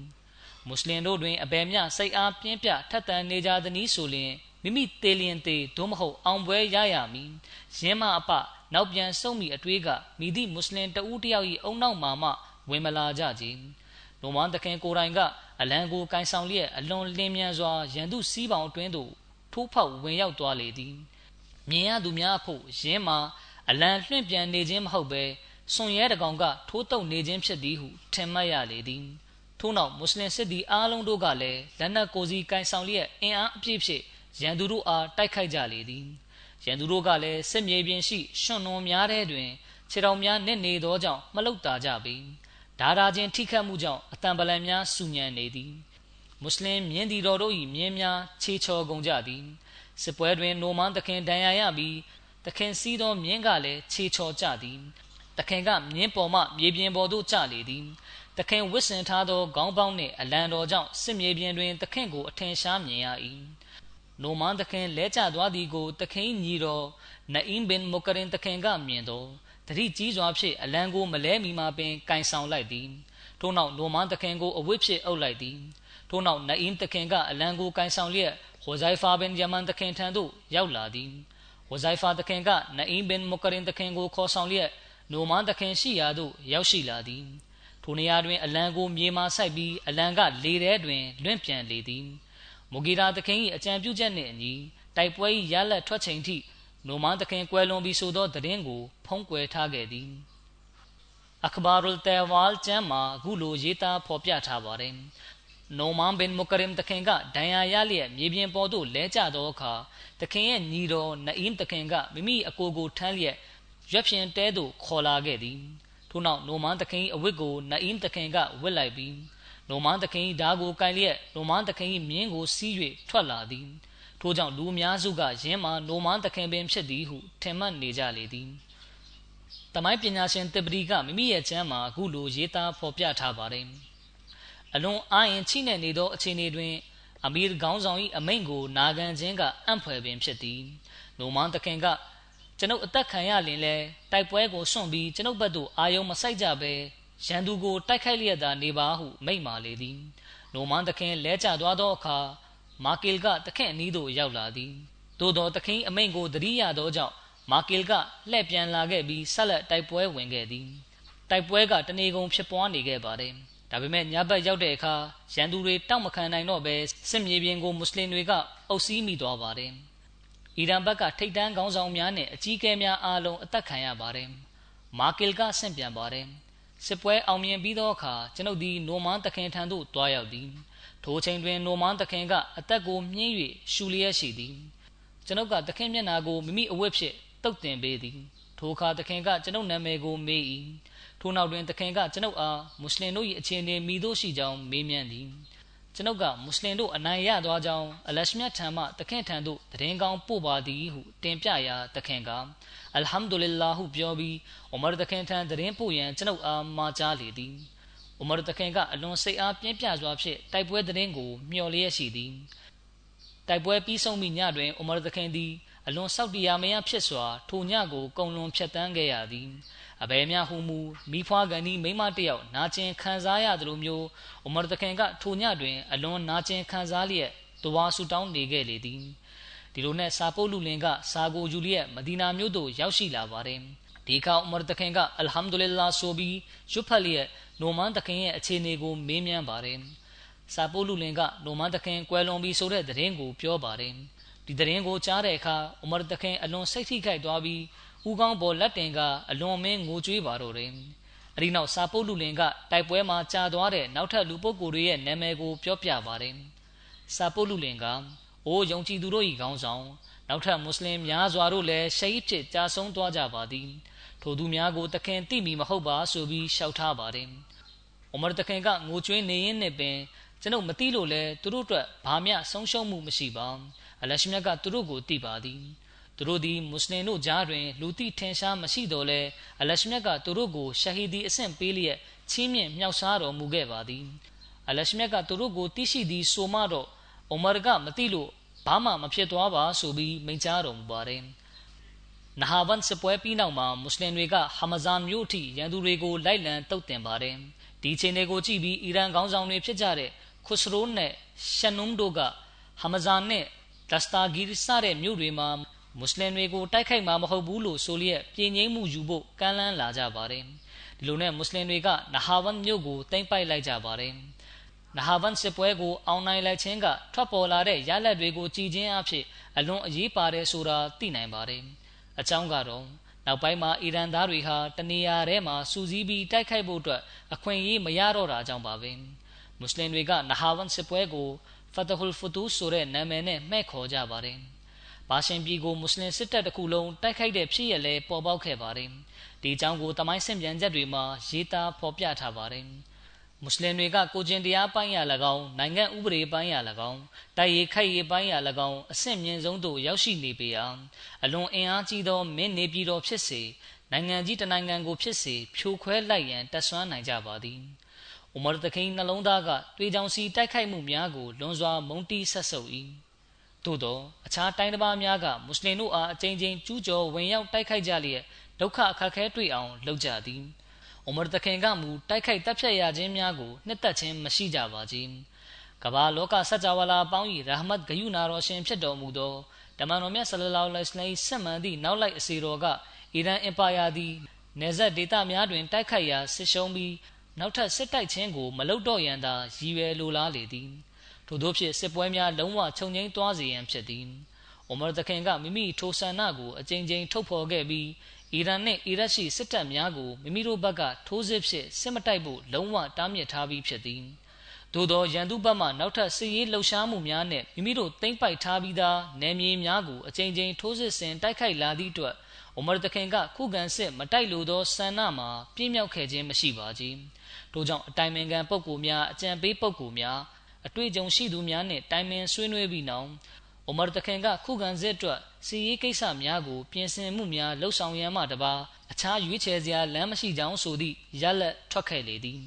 မွတ်စလင်တို့တွင်အဘယ်မျှစိတ်အားပြင်းပြထက်သန်နေကြသည်ဆိုလျှင် မိမိတေလျင်တေသို့မဟုတ်အောင်ပွဲရရမည်ရင်းမအပနောက်ပြန်ဆုံးမိအတွေးကမိသည့်မွတ်စလင်တဦးတယောက်၏အုံနောက်မှာမှဝင်မလာကြကြ။နိုမန်တခင်ကိုတိုင်ကအလံကိုကန်ဆောင်လျက်အလွန်လင်းမြန်စွာရန်သူစီးပေါင်အတွင်းသို့ထိုးဖောက်ဝင်ရောက်သွားလေသည်။မြင်ရသူများအဖို့ရင်းမှာအလံလွှင့်ပြန်နေခြင်းမဟုတ်ဘဲစွန်ရဲတကောင်ကထိုးတုပ်နေခြင်းဖြစ်သည်ဟုထင်မှတ်ရလေသည်။ထို့နောက်မွတ်စလင်စစ်သည်အားလုံးတို့ကလည်းလက်နက်ကိုစီကန်ဆောင်လျက်အင်အားအပြည့်ဖြင့် ရန်သူတို့အားတိုက်ခိုက်ကြလေသည်။ရန်သူတို့ကလည်းစစ်မြေပြင်ရှိရွှွန်နွန်များတဲ့တွင်ခြေတော်များနစ်နေသောကြောင့်မလုတာကြပေ။ဒါရာချင်းထိခတ်မှုကြောင့်အတံပလံများဆူညံနေသည်။မွတ်စလင်မြင်းဒီတော်တို့၏မြင်းများခြေချော်ကုန်ကြသည်။စစ်ပွဲတွင်နိုမန်သခင်ဒဏ်ရာရပြီးသခင်စီးသောမြင်းကလည်းခြေချော်ကြသည်။သခင်ကမြင်းပေါ်မှမြေပြင်ပေါ်သို့ကျလေသည်။သခင်ဝစ်စင်ထားသောခေါင်းပေါင်းနှင့်အလံတော်ကြောင့်စစ်မြေပြင်တွင်သခင်ကိုအထင်ရှားမြင်ရ၏။ နိုမန်သခင်လဲကျသွားသည်ကိုသခင်ညီတော်နအင်းဘင်မုကရင်သခင်ကမြင်တော့တတိကြီးစွာဖြင့်အလံကိုမလဲမီမှာပင်ကင်ဆောင်လိုက်သည်ထို့နောက်နိုမန်သခင်ကိုအဝတ်ဖြင့်အုပ်လိုက်သည်ထို့နောက်နအင်းသခင်ကအလံကိုကင်ဆောင်လျက်ဟိုဇိုင်ဖာဘင်ယမန်သခင်ထံသို့ရောက်လာသည်ဟိုဇိုင်ဖာသခင်ကနအင်းဘင်မုကရင်သခင်ကိုခေါ်ဆောင်လျက်နိုမန်သခင်ရှိရာသို့ရောက်ရှိလာသည်ထိုနေရာတွင်အလံကိုမြေမှဆိုက်ပြီးအလံကလေထဲတွင်လွင့်ပြန်လေသည် မူဂီရာသခင်၏အကြံပြုချက်နှင့်အညီတိုက်ပွဲ၏ရလတ်ထွက်ချိန်ထိနိုမန်သခင်ကွယ်လွန်ပြီးဆိုသောသတင်းကို ဖုံးကွယ်ထားခဲ့သည်အခဘာရုလ်တဲဝါလ်ကျမ်းမှာအခုလိုရေးသားဖော်ပြထားပါတယ်နိုမန်ဘင်မုကရင်တခင်ကဒဏ်ရာရလျက်မြေပြင်ပေါ်သို့လဲကျသောအခါတခင်ရဲ့ညီတော်နအီးမ်တခင်ကမိမိအကိုကိုထမ်းလျက်ရွက်ဖြင်တဲသို့ခေါ်လာခဲ့သည်ထို့နောက်နိုမန်တခင်အဝတ်ကိုနအီးမ်တခင်ကဝတ်လိုက်ပြီး နိုမန်တခင်ဓာကိုကင်လျက်နိုမန်တခင်မြင်းကိုစီး၍ထွက်လာသည်ထို့ကြောင့်လူအများစုကယင်းမှာနိုမန်တခင်ပင်ဖြစ်သည်ဟုထင်မှတ်နေကြလေသည်။တမိုင်းပညာရှင်တစ်ပရီကမိမိရဲ့ကျမ်းမှာအခုလိုရေးသားဖော်ပြထားပါတယ်။အလွန်အာရင်ချိနဲ့နေသောအခြေအနေတွင်အမီရခေါင်းဆောင်၏အမိန့်ကိုနာခံခြင်းကအံ့ဖွယ်ပင်ဖြစ်သည်။နိုမန်တခင်ကကျွန်ုပ်အသက်ခံရလင်လဲတိုက်ပွဲကိုစွန့်ပြီးကျွန်ုပ်ဘက်သို့အာယုံမဆိုင်ကြဘဲ ရန်သူကိုတိုက်ခိုက်လျက်သာနေပါဟုမိန့်မာလေသည်။နိုမန်တခင်လဲကျသွားသောအခါမာကီလ်ကတခန့်အနီးသို့ရောက်လာသည်သို့သောတခင်အမိန့်ကိုသတိရသောကြောင့်မာကီလ်ကလှည့်ပြန်လာခဲ့ပြီးဆက်လက်တိုက်ပွဲဝင်ခဲ့သည်တိုက်ပွဲကတနေကုန်ဖြစ်ပွားနေခဲ့ပါတယ်ဒါပေမဲ့ညဘက်ရောက်တဲ့အခါရန်သူတွေတောက်မခံနိုင်တော့ဘဲစစ်မြေပြင်ကိုမွတ်စလင်တွေကအုပ်စီးမိသွားပါတယ်အီရန်ဘက်ကထိတ်တန်းခေါင်းဆောင်များနဲ့အကြီးအကဲများအားလုံးအသက်ခံရပါတယ်မာကီလ်ကဆင့်ပြန်ပါတယ် စစ်ပွဲအောင်မြင်ပြီးသောအခါကျွန်ုပ်ဒီနိုမန်တခင်ထံသို့တွားရောက်သည်ထိုချိန်တွင်နိုမန်သခင်ကအသက်ကိုမြင်း၍ရှူလျက်ရှိသည်ကျွန်ုပ်ကသခင်မျက်နာကိုမိမိအဝတ်ဖြင့်တုတ်တင်ပေးသည်ထိုအခါသခင်ကကျွန်ုပ်နာမည်ကိုမေး၏ထိုနောက်တွင်သခင်ကကျွန်ုပ်အားမွတ်စလင်တို့၏အခြေအနေမိသို့ရှိကြောင်းမေးမြန်းသည်ကျွန်ုပ်ကမွတ်စလင်တို့အနိုင်ရသွားကြောင်းအလရှမြတ်ထံမှတခင်ထံသို့တရင်ကောင်းပို့ပါသည်ဟုတင်ပြရာတခင်က အလ်ဟမ်ဒူလ illah ဟုပြောပြီးအိုမာတခင်ထံတရင်ပို့ရန်ကျွန်ုပ်အားမှာကြားလေသည်အိုမာတခင်ကအလွန်စိတ်အားပြင်းပြစွာဖြင့်တိုက်ပွဲတရင်ကိုမျှော်လျက်ရှိသည်တိုက်ပွဲပြီးဆုံးမိညတွင်အိုမာတခင်သည်အလွန်စောက်တရားမယဖြစ်စွာထိုညကိုကုံလွန်ဖြတ်တန်းခဲ့ရသည်အဘယ်များဟုမူမိဖွားကန်ဤမိမတယောက်နာကျင်ခံစားရသလိုမျိုးအိုမာတခင်ကထိုညတွင်အလွန်နာကျင်ခံစားလျက်တဝါဆူတောင်းနေခဲ့လေသည် ဒီလိုနဲ့စာပုတ်လူလင်ကစာကိုယူလျက်မဒီနာမြို့သို့ရောက်ရှိလာပါတယ်ဒီအခါဥမရ်တခင်ကအလ်ဟမ်ဒူလ illah ဆိုပြီးရွတ်ဖတ်လျက်နိုမန်တခင်ရဲ့အခြေအနေကိုမေးမြန်းပါတယ်စာပုတ်လူလင်ကနိုမန်တခင်ကွယ်လွန်ပြီးဆိုတဲ့သတင်းကိုပြောပါတယ်ဒီသတင်းကိုကြားတဲ့အခါဥမရ်တခင်အလွန်စိတ်ထိခိုက်သွားပြီးဦးကောင်းပေါ်လက်တင်ကအလွန်မင်းငိုကြွေးပါတော့တယ်အဒီနောက်စာပုတ်လူလင်ကတိုက်ပွဲမှာကြာသွားတဲ့နောက်ထပ်လူပုဂ္ဂိုလ်တွေရဲ့နာမည်ကိုပြောပြပါတယ်စာပုတ်လူလင်က အိုးယုံကြည်သူတို့၏ခေါင်းဆောင်နောက်ထပ်မွတ်စလင်များစွာတို့လည်းရှဟီဒ်ဖြစ်ကြာဆုံးသွားကြပါသည်ထိုသူများကိုတခင်သိမိမဟုတ်ပါဆိုပြီးရှောက်ထားပါတယ်။အိုမာတခင်ကငိုကြွေးနေရင်းနဲ့ပင်ကျွန်ုပ်မသိလို့လဲသူတို့အတွက်ဘာမျှဆုံးရှုံးမှုမရှိပါ။အလရှမြတ်ကသူတို့ကိုသိပါသည်။သူတို့သည်မွတ်စလင်တို့ကြားတွင်လူသိထင်ရှားမရှိတော့လဲအလရှမြတ်ကသူတို့ကိုရှဟီဒီအဆင့်ပေးလျက်ချီးမြှင့်မြောက်စားတော်မူခဲ့ပါသည်။အလရှမြတ်ကသူတို့ကိုသိရှိသည်ဆိုမှတော့ အိုမာကမသိလို့ဘာမှမဖြစ်သွားပါဆိုပြီးမိန့်ကြားတော်မူပါတယ်။နဟာဘန်စပွဲပြီးနောက်မှာမွတ်စလင်တွေကဟာမဇန်မြို့အထိရန်သူတွေကိုလိုက်လံတုတ်တင်ပါတယ်။ဒီချိန်တွေကိုကြည့်ပြီးအီရန်ခေါင်းဆောင်တွေဖြစ်ကြတဲ့ခွစရိုးနဲ့ရှန်နုမ်တို့ကဟာမဇန်နဲ့ဒစတာဂီစတဲ့မြို့တွေမှာမွတ်စလင်တွေကိုတိုက်ခိုက်မှာမဟုတ်ဘူးလို့ဆိုလျက်ပြည်ငိမ့်မှုယူဖို့ကမ်းလှမ်းလာကြပါတယ်။ဒီလိုနဲ့မွတ်စလင်တွေကနဟာဘန်မြို့ကိုတင်ပိုက်လိုက်ကြပါတယ်။ နဟာဗန်စစ်ပွဲကိုအောင်နိုင်လိုက်ခြင်းကထွက်ပေါ်လာတဲ့ရလဒ်တွေကိုကြည်ချင်းအဖြစ်အလွန်အရေးပါတယ်ဆိုတာသိနိုင်ပါတယ်။အကြောင်းကတော့နောက်ပိုင်းမှာအီရန်သားတွေဟာတနေရာထဲမှာစူးစီးပြီးတိုက်ခိုက်ဖို့အတွက်အခွင့်အရေးမရတော့တာကြောင့်ပါပဲ။မွတ်စလင်တွေကနဟာဗန်စစ်ပွဲကိုဖတ်တဟူလ်ဖတူဆိုတဲ့နာမည်နဲ့မှဲ့ခေါ်ကြပါတယ်။ဘာရှင်ပြည်ကိုမွတ်စလင်စစ်တပ်တစ်ခုလုံးတိုက်ခိုက်တဲ့ဖြစ်ရလဲပေါ်ပေါက်ခဲ့ပါတယ်။ဒီအကြောင်းကိုတမိုင်းဆင့်ပြန်ချက်တွေမှာရေးသားဖော်ပြထားပါတယ်။ မွတ်စလင်တွေကကိုကျင်တရားပိုင်းရ၎င်းနိုင်ငံဥပဒေပိုင်းရ၎င်းတိုက်ရိုက်ခိုက်ရေးပိုင်းရ၎င်းအဆင့်မြင့်ဆုံးသို့ရောက်ရှိနေပေရာအလွန်အင်အားကြီးသောမင်းနေပြည်တော်ဖြစ်စေနိုင်ငံကြီးတနိုင်ငံကိုဖြစ်စေဖြိုခွဲလိုက်ရန်တက်ဆွမ်းနိုင်ကြပါသည်။အိုမာတခိန်နှလုံးသားကတွေးကြောင်စီတိုက်ခိုက်မှုများကိုလွန်စွာမုန်းတီးဆက်ဆုပ်၏။သို့သောအခြားတိုင်းတစ်ပါးများကမွတ်စလင်တို့အားအကြိမ်ကြိမ်ကျူးကျော်ဝင်ရောက်တိုက်ခိုက်ကြလျက်ဒုက္ခအခက်ခဲတွေ့အောင်လုပ်ကြသည်။ အိုမာတခင်ကမူတိုက်ခိုက်တပ်ဖြတ်ရခြင်းများကိုနှစ်သက်ခြင်းမရှိကြပါကြီးကဘာလောကစัจ java လာပေါင်း၏ရာဟမတ်ဂယုနာတော်ရှင်ဖြစ်တော်မူသောတမန်တော်မြတ်ဆလလောလ္လဟ်အလိုင်းဆက်မှန်သည့်နောက်လိုက်အစီတော်ကအီရန်အင်ပါယာသည်နေဆက်ဒေသများတွင်တိုက်ခိုက်ရာဆစ်ရှုံးပြီးနောက်ထပ်စစ်တိုက်ခြင်းကိုမလုပ်တော့ရန်သာရည်ရွယ်လိုလားလေသည်ထို့သောဖြင့်စစ်ပွဲများလုံးဝခြုံငိမ့်သွားစေရန်ဖြစ်သည်အိုမာတခင်ကမိမိထိုဆန္ဒကိုအကြိမ်ကြိမ်ထုတ်ဖော်ခဲ့ပြီး အီရန်နဲ့အီရတ်ရှိစစ်တပ်များကိုမိမိတို့ဘက်ကထိုးစစ်ဖြင့်စစ်မတိုက်ဖို့လုံးဝတားမြစ်ထားပြီးဖြစ်သည်သို့သောရန်သူဘက်မှနောက်ထပ်စစ်ရေးလှုပ်ရှားမှုများနဲ့မိမိတို့သိမ်းပိုက်ထားပြီးသားနယ်မြေများကိုအကြိမ်ကြိမ်ထိုးစစ်ဆင်တိုက်ခိုက်လာသည့်အတွက်အိုမာတခင်ကခုခံစစ်မတိုက်လိုသောဆန္ဒမှာပြင်းမြောက်ခဲ့ခြင်းမရှိပါကြီးထို့ကြောင့်အတိုင်ပင်ခံပုဂ္ဂိုလ်များအကြံပေးပုဂ္ဂိုလ်များအတွေ့အကြုံရှိသူများနှင့်တိုင်ပင်ဆွေးနွေးပြီးနောက်အိုမာတခင်ကခုခံစစ်အတွက် စီရေးကိစ္စများကို ပြင်ဆင်မှုများလှုပ်ဆောင်ရန်မှတပါအခြားရွေးချယ်စရာလမ်းမရှိကြောင်းဆိုသည့် ရလက်ထွက်ခဲ့လေသည်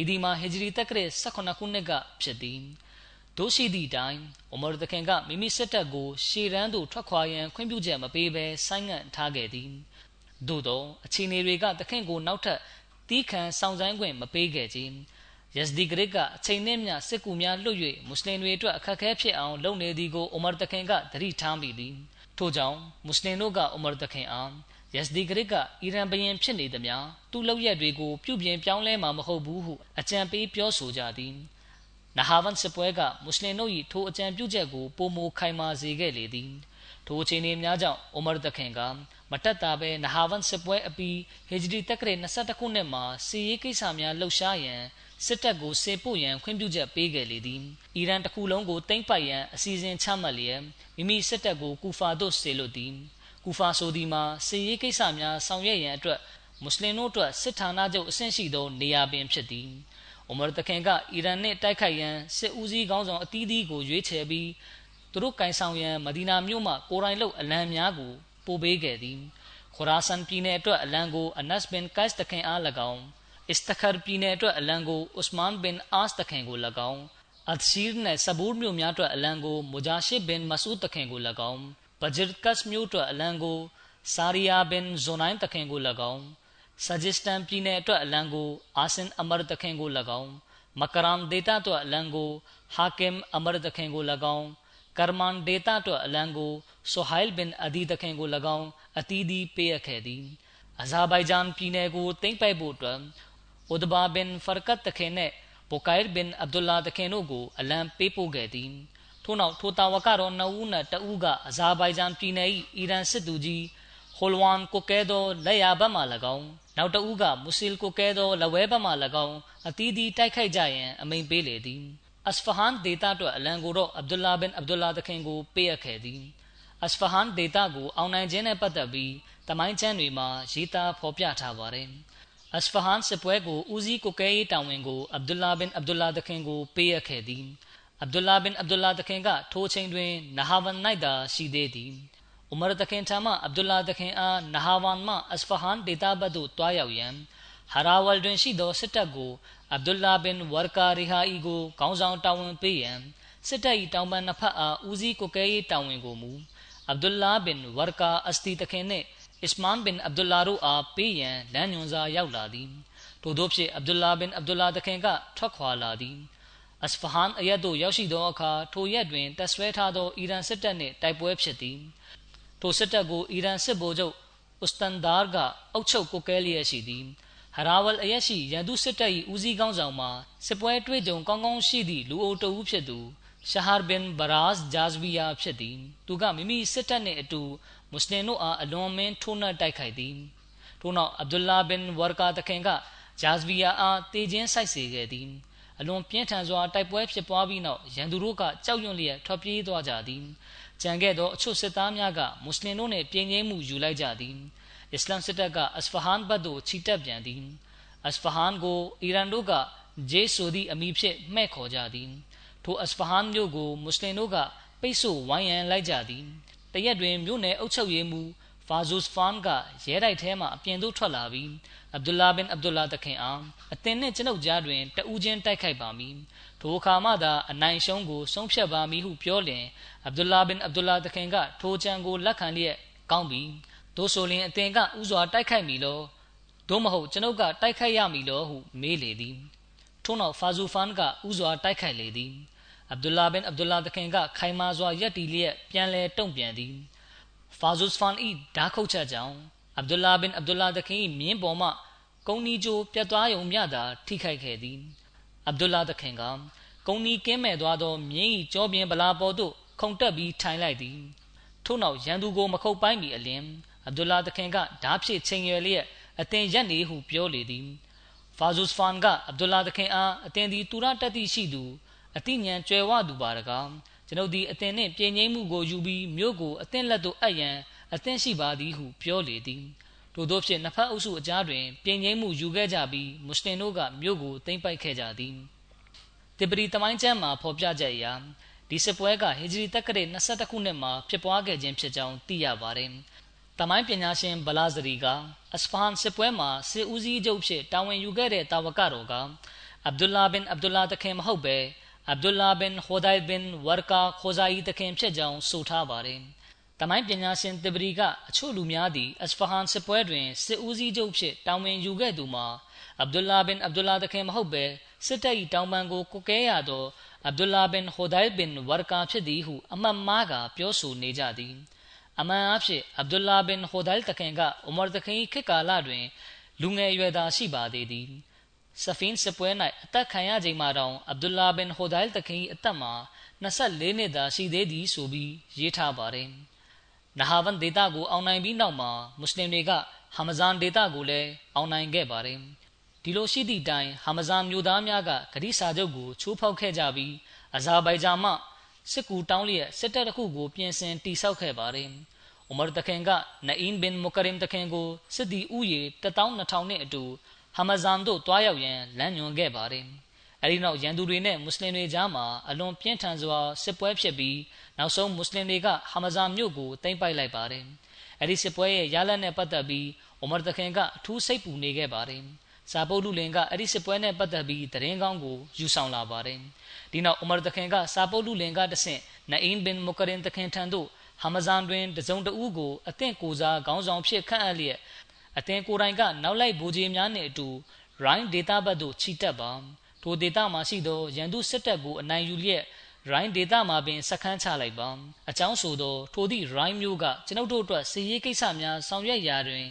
ဤဒီမှာ ဟီဂျရီတက္ကရာ18ခုနှစ်ကဖြစ်သည်တို့ရှိသည့်တိုင်အိုမာတခင်ကမိမိစစ်တပ်ကိုရှေ့ရန်သို့ထွက်ခွာရန်ခွင့်ပြုချက်မပေးဘဲဆိုင်းငံ့ထားခဲ့သည်သို့သောအခြေအနေတွေကတခင်ကိုနောက်ထပ်တီးခံဆောင်ဆိုင်ခွင့်မပေးခဲ့ခြင်းယက်စဒီဂရစ်ကအချိန်နဲ့မျှစစ်ကူများလွတ်၍မွတ်စလင်တွေအတွက်အခက်အခဲဖြစ်အောင်လုပ်နေသည်ကိုအိုမာတခင်ကသတိထားမိသည် ထို့ကြောင့်မွတ်စလင်တို့ကအိုမာတခင်အားယက်စဒီဂရစ်ကအီရန်ဘရင်ဖြစ်နေသည်များသူ့လောက်ရက်တွေကိုပြုပြင်ပြောင်းလဲမှာမဟုတ်ဘူးဟုအကြံပေးပြောဆိုကြသည်နဟာဗန်စစ်ပွဲကမွတ်စလင်တို့၏ထိုအကြံပြုချက်ကိုပုံမခိုင်မာစေခဲ့လေသည်ထိုအချိန်များကြောင့်အိုမာတခင်ကမတက်တာပဲနဟာဝန်စစ်ပွဲအပြီးဟေဂျရီတက္ကရာ22ခုနှစ်မှာစီရေးကိစ္စများလှုပ်ရှားရန် စစ်တပ်ကိုစေပို့ရန်ခွင့်ပြုချက်ပေးခဲ့လေသည်အီရန်တစ်ခုလုံးကိုတိမ့်ပိုက်ရန်အစီအစဉ်ချမှတ်လျက်မိမိစစ်တပ်ကိုကူဖာသို့ဆေလွတ်သည်ကူဖာဆိုဒီမှာစီရေးကိစ္စများဆောင်ရွက်ရန်အတွက်မွတ်စလင်တို့အတွက်စစ်ဌာနချုပ်အဆင့်ရှိသောနေရာပင်ဖြစ်သည်အိုမာတခင်ကအီရန်နှင့်တိုက်ခိုက်ရန်စစ်ဦးစီးခေါင်းဆောင်အသီးသီးကိုရွေးချယ်ပြီးသူတို့ကင်ဆောင်ရန်မဒီနာမြို့မှကိုရိုင်းလုတ်အလံများကိုပို့ပေးခဲ့သည်ခရာဆန်ပြည်နယ်အတွက်အလံကိုအနတ်ဘင်ကိုက်စ်တခင်အား၎င်း အစ္စတခါပြည်နယ်အတွက်အလံကိုဥစမန်ဘင်အာစ်တခင်ကို၎င်းအတ်ရှီရ်နဲ့ဆဘူရ်မြို့များအတွက်အလံကိုမူဂျာရှစ်ဘင်မဆူဒ်တခင်ကို၎င်းဘဂျစ်ကတ်မြို့အတွက်အလံကိုဆာရီယာဘင်ဇိုနိုင်းတခင်ကို၎င်းဆဂျစ်တန်ပြည်နယ်အတွက်အလံကိုအာဆင်အမာတခင်ကို၎င်းမကရမ်ဒေတာအတွက်အလံကိုဟာကင်အမာတခင်ကို၎င်းကာမန်ဒေတာအတွက်အလံကိုဆိုဟိုင်ဘင်အဒီတခင်ကို၎င်းအတီးဒီပေးအပ်ခဲ့သည်အဇာဘိုင်ဂျန်ပြည်နယ်ကိုသိမ်းပိုက်ဖို့အတွက် ဥဒဘာဘင်ဖာကတ်တခင်နဲ့ပိုကိုင်ဘင်အဗ်ဒူလာတခင်တို့ကိုအလံပေးပို့ခဲ့သည်ထို့နောက်ထိုတာဝကတော်နှစ်ဦးနဲ့တဦးကအဇာဘိုင်ဂျန်ပြည်နယ်၏အီရန်စစ်သူကြီးဟိုလဝမ်ကိုကဲသောလက်ရဘတ်မှ၎င်းနောက်တဦးကမွဆီလ်ကိုကဲသောလက်ဝဲဘတ်မှ၎င်းအသီးသီးတိုက်ခိုက်ကြရန်အမိန်ပေးလေသည်အစဖဟန်ဒေတာအတွက်အလံကိုတော့အဗ်ဒူလာဘင်အဗ်ဒူလာတခင်ကိုပေးအပ်ခဲ့သည်အစဖဟန်ဒေတာကိုအောင်နိုင်ခြင်းနဲ့ပတ်သက်ပြီးတမိုင်းကျမ်းတွေမှာရေးသားဖော်ပြထားပါတယ် အစဖဟန်စစ်ပွဲကိုဦးစီးကိုကဲရေးတာဝန်ကိုအဗ်ဒူလာဘင်အဗ်ဒူလာတခင်ကိုပေးအပ်ခဲ့သည်အဗ်ဒူလာဘင်အဗ်ဒူလာတခင်ကထိုးချိန်တွင်နဟာဝန်၌သာရှိသေးသည်ဥမာတခင်ထမအဗ်ဒူလာတခင်အားနဟာဝန်မှအစဖဟန်ဒေတာဘတ်သို့တွားရောက်ရန်ဟာရာဝလ်တွင်ရှိသောစစ်တပ်ကိုအဗ်ဒူလာဘင်ဝါကာရီဟာအီကိုခေါင်းဆောင်တာဝန်ပေးရန်စစ်တပ်၏တောင်ပန်နှစ်ဖက်အားဦးစီးကိုကဲရေးတာဝန်ကိုမူအဗ်ဒူလာဘင်ဝါကာအစတီတခင်နှင့် အစ္စမန်ဘင်အဗ်ဒူလာတို့အားပေးရန်လမ်းညွှန်စာရောက်လာသည်ထို့သောဖြင့်အဗ်ဒူလာဘင်အဗ်ဒူလာတခင်ကထွက်ခွာလာသည်အစဖဟန်အရက်သို့ရောက်ရှိသောအခါထိုရက်တွင်တပ်ဆွဲထားသောအီရန်စစ်တပ်နှင့်တိုက်ပွဲဖြစ်သည်ထိုစစ်တပ်ကိုအီရန်စစ်ဗိုလ်ချုပ်ဥစတန်ဒါကအုပ်ချုပ်ကိုကဲလျက်ရှိသည်ဟရာဝလ်အရက်ရှိရန်သူစစ်တပ်၏ဦးစီးကောင်းဆောင်မှာစစ်ပွဲတွေ့ကြုံကောင်းကောင်းရှိသည့်လူအိုတအူးဖြစ်သူရှာဟာဘင်ဘရာဇ်ဂျာဇဗီယာဖြစ်သည်သူကမိမိစစ်တပ်နှင့်အတူ မွတ်စလင်တို့အားအလွန်မင်းထိုးနှက်တိုက်ခိုက်သည်ထို့နောက်အဗ်ဒူလာဘင်ဝါကာတခင်ကဂျာဇဗီယာအားတေခြင်းစိုက်စေခဲ့သည်အလွန်ပြင်းထန်စွာတိုက်ပွဲဖြစ်ပွားပြီးနောက်ရန်သူတို့ကကြောက်ရွံ့လျက်ထွက်ပြေးသွားကြသည်ကြံခဲ့သောအချို့စစ်သားများကမွတ်စလင်တို့နှင့်ပြင်းပြင်းမှုယူလိုက်ကြသည်အစ္စလာမ်စစ်တပ်ကအစဖဟန်ဘတ်သို့ချီတက်ပြန်သည်အစဖဟန်ကိုအီရန်တို့ကဂျေဆိုဒီအမည်ဖြင့်မှဲ့ခေါ်ကြသည်ထိုအစဖဟန်မြို့ကိုမွတ်စလင်တို့ကပိတ်ဆို့ဝိုင်းရန်လိုက်ကြသည် တရက်တွင် မြို့နယ်အုပ်ချုပ်ရေးမှူးဖာဇူစ်ဖန်ကရဲတိုက်ထဲမှ အပြင်သို့ထွက်လာပြီးအဗ်ဒူလာဘင်အဗ်ဒူလာတခင်အား အသင်နှင့် ကျွန်ုပ်ကြားတွင်တဦးချင်း တိုက်ခိုက်ပါမည် ထိုအခါမှသာ အနိုင်ရှုံးကို ဆုံးဖြတ်ပါမည်ဟု ပြောလျင်အဗ်ဒူလာဘင်အဗ်ဒူလာတခင်က ထိုကြံကို လက်ခံလျက် ကောင်းပြီ သို့ဆိုလျင် အသင်ကဥစွာ တိုက်ခိုက်မည်လော သို့မဟုတ် ကျွန်ုပ်က တိုက်ခိုက်ရမည်လောဟု မေးလေသည် ထို့နောက်ဖာဇူဖန်ကဥစွာ တိုက်ခိုက်လေသည် အဗ်ဒူလာဘင်အဗ်ဒူလာတခင်က ခိုင်မာစွာရက်တီလျက်ပြန်လဲတုံ့ပြန်သည်ဖာဇူဖန်ဤဓာခုတ်ချက်ကြောင့်အဗ်ဒူလာဘင်အဗ်ဒူလာတခင်၏မြင်းပေါ်မှကုန်းနီဂျိုပြတ်သွားယုံမျှသာထိခိုက်ခဲ့သည်အဗ်ဒူလာတခင်ကကုန်းနီကင်းမဲ့သွားသောမြင်း၏ကြောပြင်းဗလာပေါ်သို့ခုန်တက်ပြီးထိုင်လိုက်သည်ထို့နောက်ရန်သူကိုမခုတ်ပိုင်းမီအလင်အဗ်ဒူလာတခင်ကဓားဖြင့်ချိန်ရွယ်လျက်အသင်ရက်နေဟုပြောလေသည်ဖာဇူစ်ဖန်ကအဗ်ဒူလာတခင်အားအသင်သည်တူရတက်သည့်ရှိသူ အတိညာကျွယ်ဝသူပါတကားကျွန်ုပ်သည်အသင်နှင့်ပြည်ငိမ့်မှုကိုယူပြီးမြို့ကိုအသင်လက်သို့အပ်ရန်အသင်ရှိပါသည်ဟုပြောလေသည်ထို့သောဖြင့်နှစ်ဖက်အုပ်စုအကြားတွင်ပြည်ငိမ့်မှုယူခဲ့ကြပြီးမွတ်စလင်တို့ကမြို့ကိုသိမ်းပိုက်ခဲ့ကြသည်တေပရီတမိုင်းကျမ်းမှာဖော်ပြချက်အရဒီစစ်ပွဲကဟီဂျရီတက္ကရာ22ခုနှစ်မှာဖြစ်ပွားခဲ့ခြင်းဖြစ်ကြောင်းသိရပါတယ်။တမိုင်းပညာရှင်ဗလာဇရီကအစဖဟန်စစ်ပွဲမှာစစ်ဦးစီးချုပ်ဖြစ်တာဝန်ယူခဲ့တဲ့တာဝကတော်ကအဗ်ဒူလာဘင်အဗ်ဒူလာတခင်မဟုတ်ပဲ အဗ်ဒူလာဘင်ဟိုဒိုင်ဘင်ဝါကာခိုဇာအီတခင်ဖြစ်ကြောင်းဆိုထားပါတယ်။တမိုင်းပညာရှင်တဘရီကအချို့လူများသည်အစဖဟန်စစ်ပွဲတွင်စစ်ဦးစီးချုပ်ဖြစ်တာဝန်ယူခဲ့သူမှာအဗ်ဒူလာဘင်အဗ်ဒူလာတခင်မဟုတ်ပဲစစ်တပ်၏တောင်ပံကိုကုကဲရသောအဗ်ဒူလာဘင်ဟိုဒိုင်ဘင်ဝါကာဖြစ်သည်ဟုအမှတ်မှားကပြောဆိုနေကြသည်အမှန်အဖြစ်အဗ်ဒူလာဘင်ဟိုဒိုင်တခင်ကအူမာတခင်ခေတ်ကာလတွင်လူငယ်ရွယ်သားရှိပါသေးသည် ဆဖင်းစပွဲ၌အသက်ခံရချိန်မှာတောင်အဗ်ဒူလာဘင်ဟိုဒိုင်တခင်အသက်မှာ24နှစ်သာရှိသေးသည်ဆိုပြီးရေးထားပါတယ်နဟာဗန်ဒေတာကိုအောင်နိုင်ပြီးနောက်မှာမွတ်စလင်တွေကဟာမဇန်ဒေတာကိုလည်းအောင်နိုင်ခဲ့ပါတယ်ဒီလိုရှိသည့်တိုင်ဟာမဇန်မျိုးသားများကဂတိစာချုပ်ကိုချိုးဖောက်ခဲ့ကြပြီးအဇာဘိုင်ဂျာမှစစ်ကူတောင်းလျက်စစ်တပ်တစ်ခုကိုပြင်ဆင်တိစောက်ခဲ့ပါတယ်။ဥမာတခင်ကနအင်းဘင်မူကရင်တခင်ကိုစစ်သည်ဥယေ12000နဲ့အတူ ဟာမဇန်တို့တွားရောက်ရန်လမ်းညွှန်ခဲ့ပါတယ်။အဲဒီနောက်ရန်သူတွေနဲ့မွတ်စလင်တွေကြားမှာအလွန်ပြင်းထန်စွာစစ်ပွဲဖြစ်ပြီးနောက်ဆုံးမွတ်စလင်တွေကဟာမဇန်မြို့ကိုသိမ်းပိုက်လိုက်ပါတယ်။အဲဒီစစ်ပွဲရဲ့ရလဒ်နဲ့ပတ်သက်ပြီးဥမာတခင်ကအထူးစိတ်ပူနေခဲ့ပါတယ်။စာပုတ်လူလင်ကအဲ့ဒီစစ်ပွဲနဲ့ပတ်သက်ပြီးသတင်းကောင်းကိုယူဆောင်လာပါတယ်။ဒီနောက်ဥမာတခင်ကစာပုတ်လူလင်ကတဆင့်နအင်းဘင်မူကရင်တခင်ထံသို့ဟာမဇန်တွင်တစုံတဦးကိုအသင့်ကိုစားခေါင်းဆောင်ဖြစ်ခန့်အပ်လျက် အသင်ကိုယ်တိုင်ကနောက်လိုက်ဗိုလ်ကြီးများနှင့်အတူရိုင်းဒေတာဘတ်သို့ခြိတက်ပါထိုဒေတာမှာရှိသောရန်သူစစ်တပ်ကိုအနိုင်ယူလျက်ရိုင်းဒေတာမှာပင်စခန်းချလိုက်ပါအကြောင်းဆိုသောထိုသည့်ရိုင်းမျိုးကကျွန်ုပ်တို့အတွက်စီရေးကိစ္စများဆောင်ရွက်ရာတွင်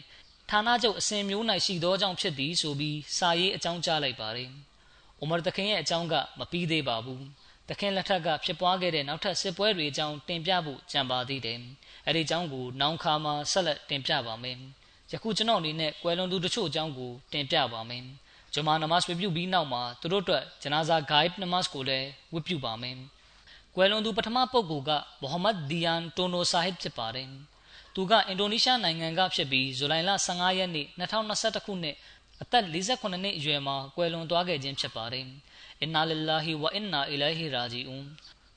ဌာနချုပ်အစဉ်မျိုး၌ရှိသောကြောင့်ဖြစ်သည်ဆိုပြီးစာရေးအကြောင်းကြားလိုက်ပါတယ်။အိုမာတခင်ရဲ့အကြောင်းကမပြီးသေးပါဘူး။တခင်လက်ထက်ကဖြစ်ပွားခဲ့တဲ့နောက်ထပ်စစ်ပွဲတွေအကြောင်းတင်ပြဖို့ကြံပါသေးတယ်။အဲဒီအကြောင်းကိုနောင်ခါမှာဆက်လက်တင်ပြပါမယ်။ ယခုကျွန်တော်အနေနဲ့ကွယ်လွန်သူတချို့အကြောင်းကိုတင်ပြပါမယ်။ဂျမာနမတ်ဝတ်ပြုပြီးနောက်မှာသူတို့အတွက်ဂျနာဇာဂိုင်နမတ်ကိုလည်းဝတ်ပြုပါမယ်။ကွယ်လွန်သူပထမပုဂ္ဂိုလ်ကမိုဟမ္မဒ်ဒီယန်တိုနိုဆာဟစ်ဖြစ်ပါတယ်။သူကအင်ဒိုနီးရှားနိုင်ငံကဖြစ်ပြီးဇူလိုင်လ15ရက်နေ့2021ခုနှစ်အသက်48နှစ်အရွယ်မှာကွယ်လွန်သွားခဲ့ခြင်းဖြစ်ပါတယ်။အင်နာလ illah ဝအင်နာအီလိုင်ဟီရာဂျီအွန်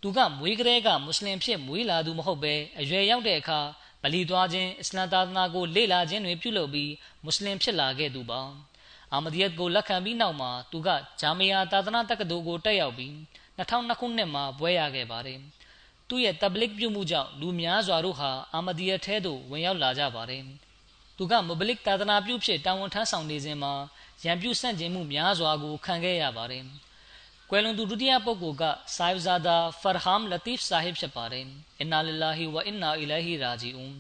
သူကမွေးကလေးကမွတ်စလင်ဖြစ်မွေးလာသူမဟုတ်ဘဲအရွယ်ရောက်တဲ့အခါ ဗလီသွားခြင်းအစ္စလာမ်သာသနာကိုလေ့လာခြင်းတွေပြုလုပ်ပြီးမွတ်စလင်ဖြစ်လာခဲ့သူပါ။အာမဒီယတ်ကိုလက်ခံပြီးနောက်မှာသူကဂျာမီယာသာသနာတက္ကသိုလ်ကိုတက်ရောက်ပြီး2002ခုနှစ်မှာဘွဲရခဲ့ပါတယ်။သူ့ရဲ့တဘလစ်ပြုမှုကြောင့်လူများစွာတို့ဟာအာမဒီယထဲသို့ဝင်ရောက်လာကြပါတယ်။သူကမဘလစ်သာသနာပြုဖြစ်တာဝန်ထမ်းဆောင်နေစဉ်မှာရန်ပြုဆန့်ကျင်မှုများစွာကိုခံခဲ့ရပါတယ်။ ကွယ်လွန်သူဒုတိယပုဂ္ဂိုလ်ကဆိုင်ဇာဒါဖာဟမ်လတီဖ်ဆာဟစ်ဖြစ်ပါတယ်။အင်နာလ illah ဝအင်နာအီလိုင်ဟီရာဂျီအွန်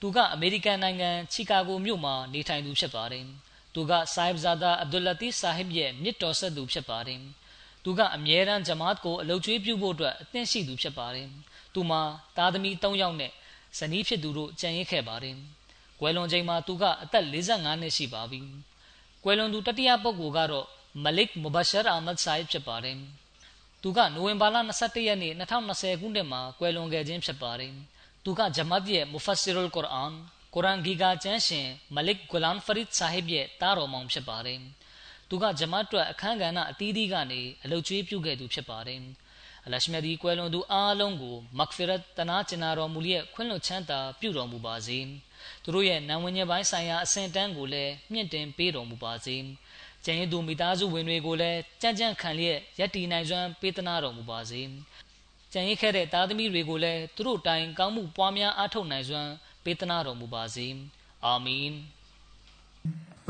သူကအမေရိကန်နိုင်ငံချီကာဂိုမြို့မှာနေထိုင်သူဖြစ်ပါတယ်။သူကဆိုင်ဇာဒါအဗ်ဒူလတီဆာဟစ်ရဲ့မြစ်တော်ဆက်သူဖြစ်ပါတယ်။သူကအမြဲတမ်းဂျမာတ်ကိုအလုပ်ကျွေးပြုဖို့အတွက်အသင့်ရှိသူဖြစ်ပါတယ်။သူမှာသားသမီး၃ယောက်နဲ့ဇနီးဖြစ်သူတို့ကြံရစ်ခဲ့ပါတယ်။ကွယ်လွန်ချိန်မှာသူကအသက်45နှစ်ရှိပါပြီ။ကွယ်လွန်သူတတိယပုဂ္ဂိုလ်ကတော့ မလစ်မူဘရှာအာမတ်ဆိုင်ဖြစ်ပါတယ်။သူကနိုဝင်ဘာလ22ရက်နေ့2020ခုနှစ်မှာကွယ်လွန်ခဲ့ခြင်းဖြစ်ပါတယ်။သူကဂျမတ်ရဲ့မူဖတ်ဆီရူလ်ကုရ်အာန်ကုရ်အာန်ဂီဂါကျမ်းရှင်မလစ်ဂူလန်ဖရစ်ဆာဟစ်ရဲ့တားတော်မောင်ဖြစ်ပါတယ်။သူကဂျမတ်အတွက်အခမ်းကဏ္ဍအသီးသီးကနေအလုတ်ကျွေးပြုခဲ့သူဖြစ်ပါတယ်။အလရှမြဒီကွယ်လွန်သူအားလုံးကိုမဂ်ဖီရတ်တနာကျင်နာတော်မူလျက်ခွင့်လွှတ်ချမ်းသာပြုတော်မူပါစေ။သူတို့ရဲ့နာဝဉ္ဇဉ်ပိုင်းဆိုင်ရာအဆင့်တန်းကိုလည်းမြင့်တင်ပေးတော်မူပါစေ။ ကျန်ရည်သူမိသားစုဝင်တွေကိုလည်းကြံ့ကြံ့ခံလျက်ယက်တီနိုင်စွမ်းပေးသနာတော်မူပါစေ။ကြံရည်ခဲ့တဲ့သားသမီးတွေကိုလည်းသူတို့တိုင်ကောင်းမှုပွားများအားထုတ်နိုင်စွမ်းပေးသနာတော်မူပါစေ။အာမင်။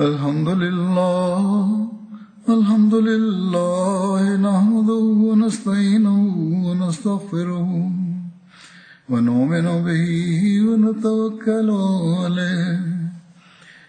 الحمد لله الحمد لله نحمده ونستعينه ونستغفره ونؤمن به ونتوكل عليه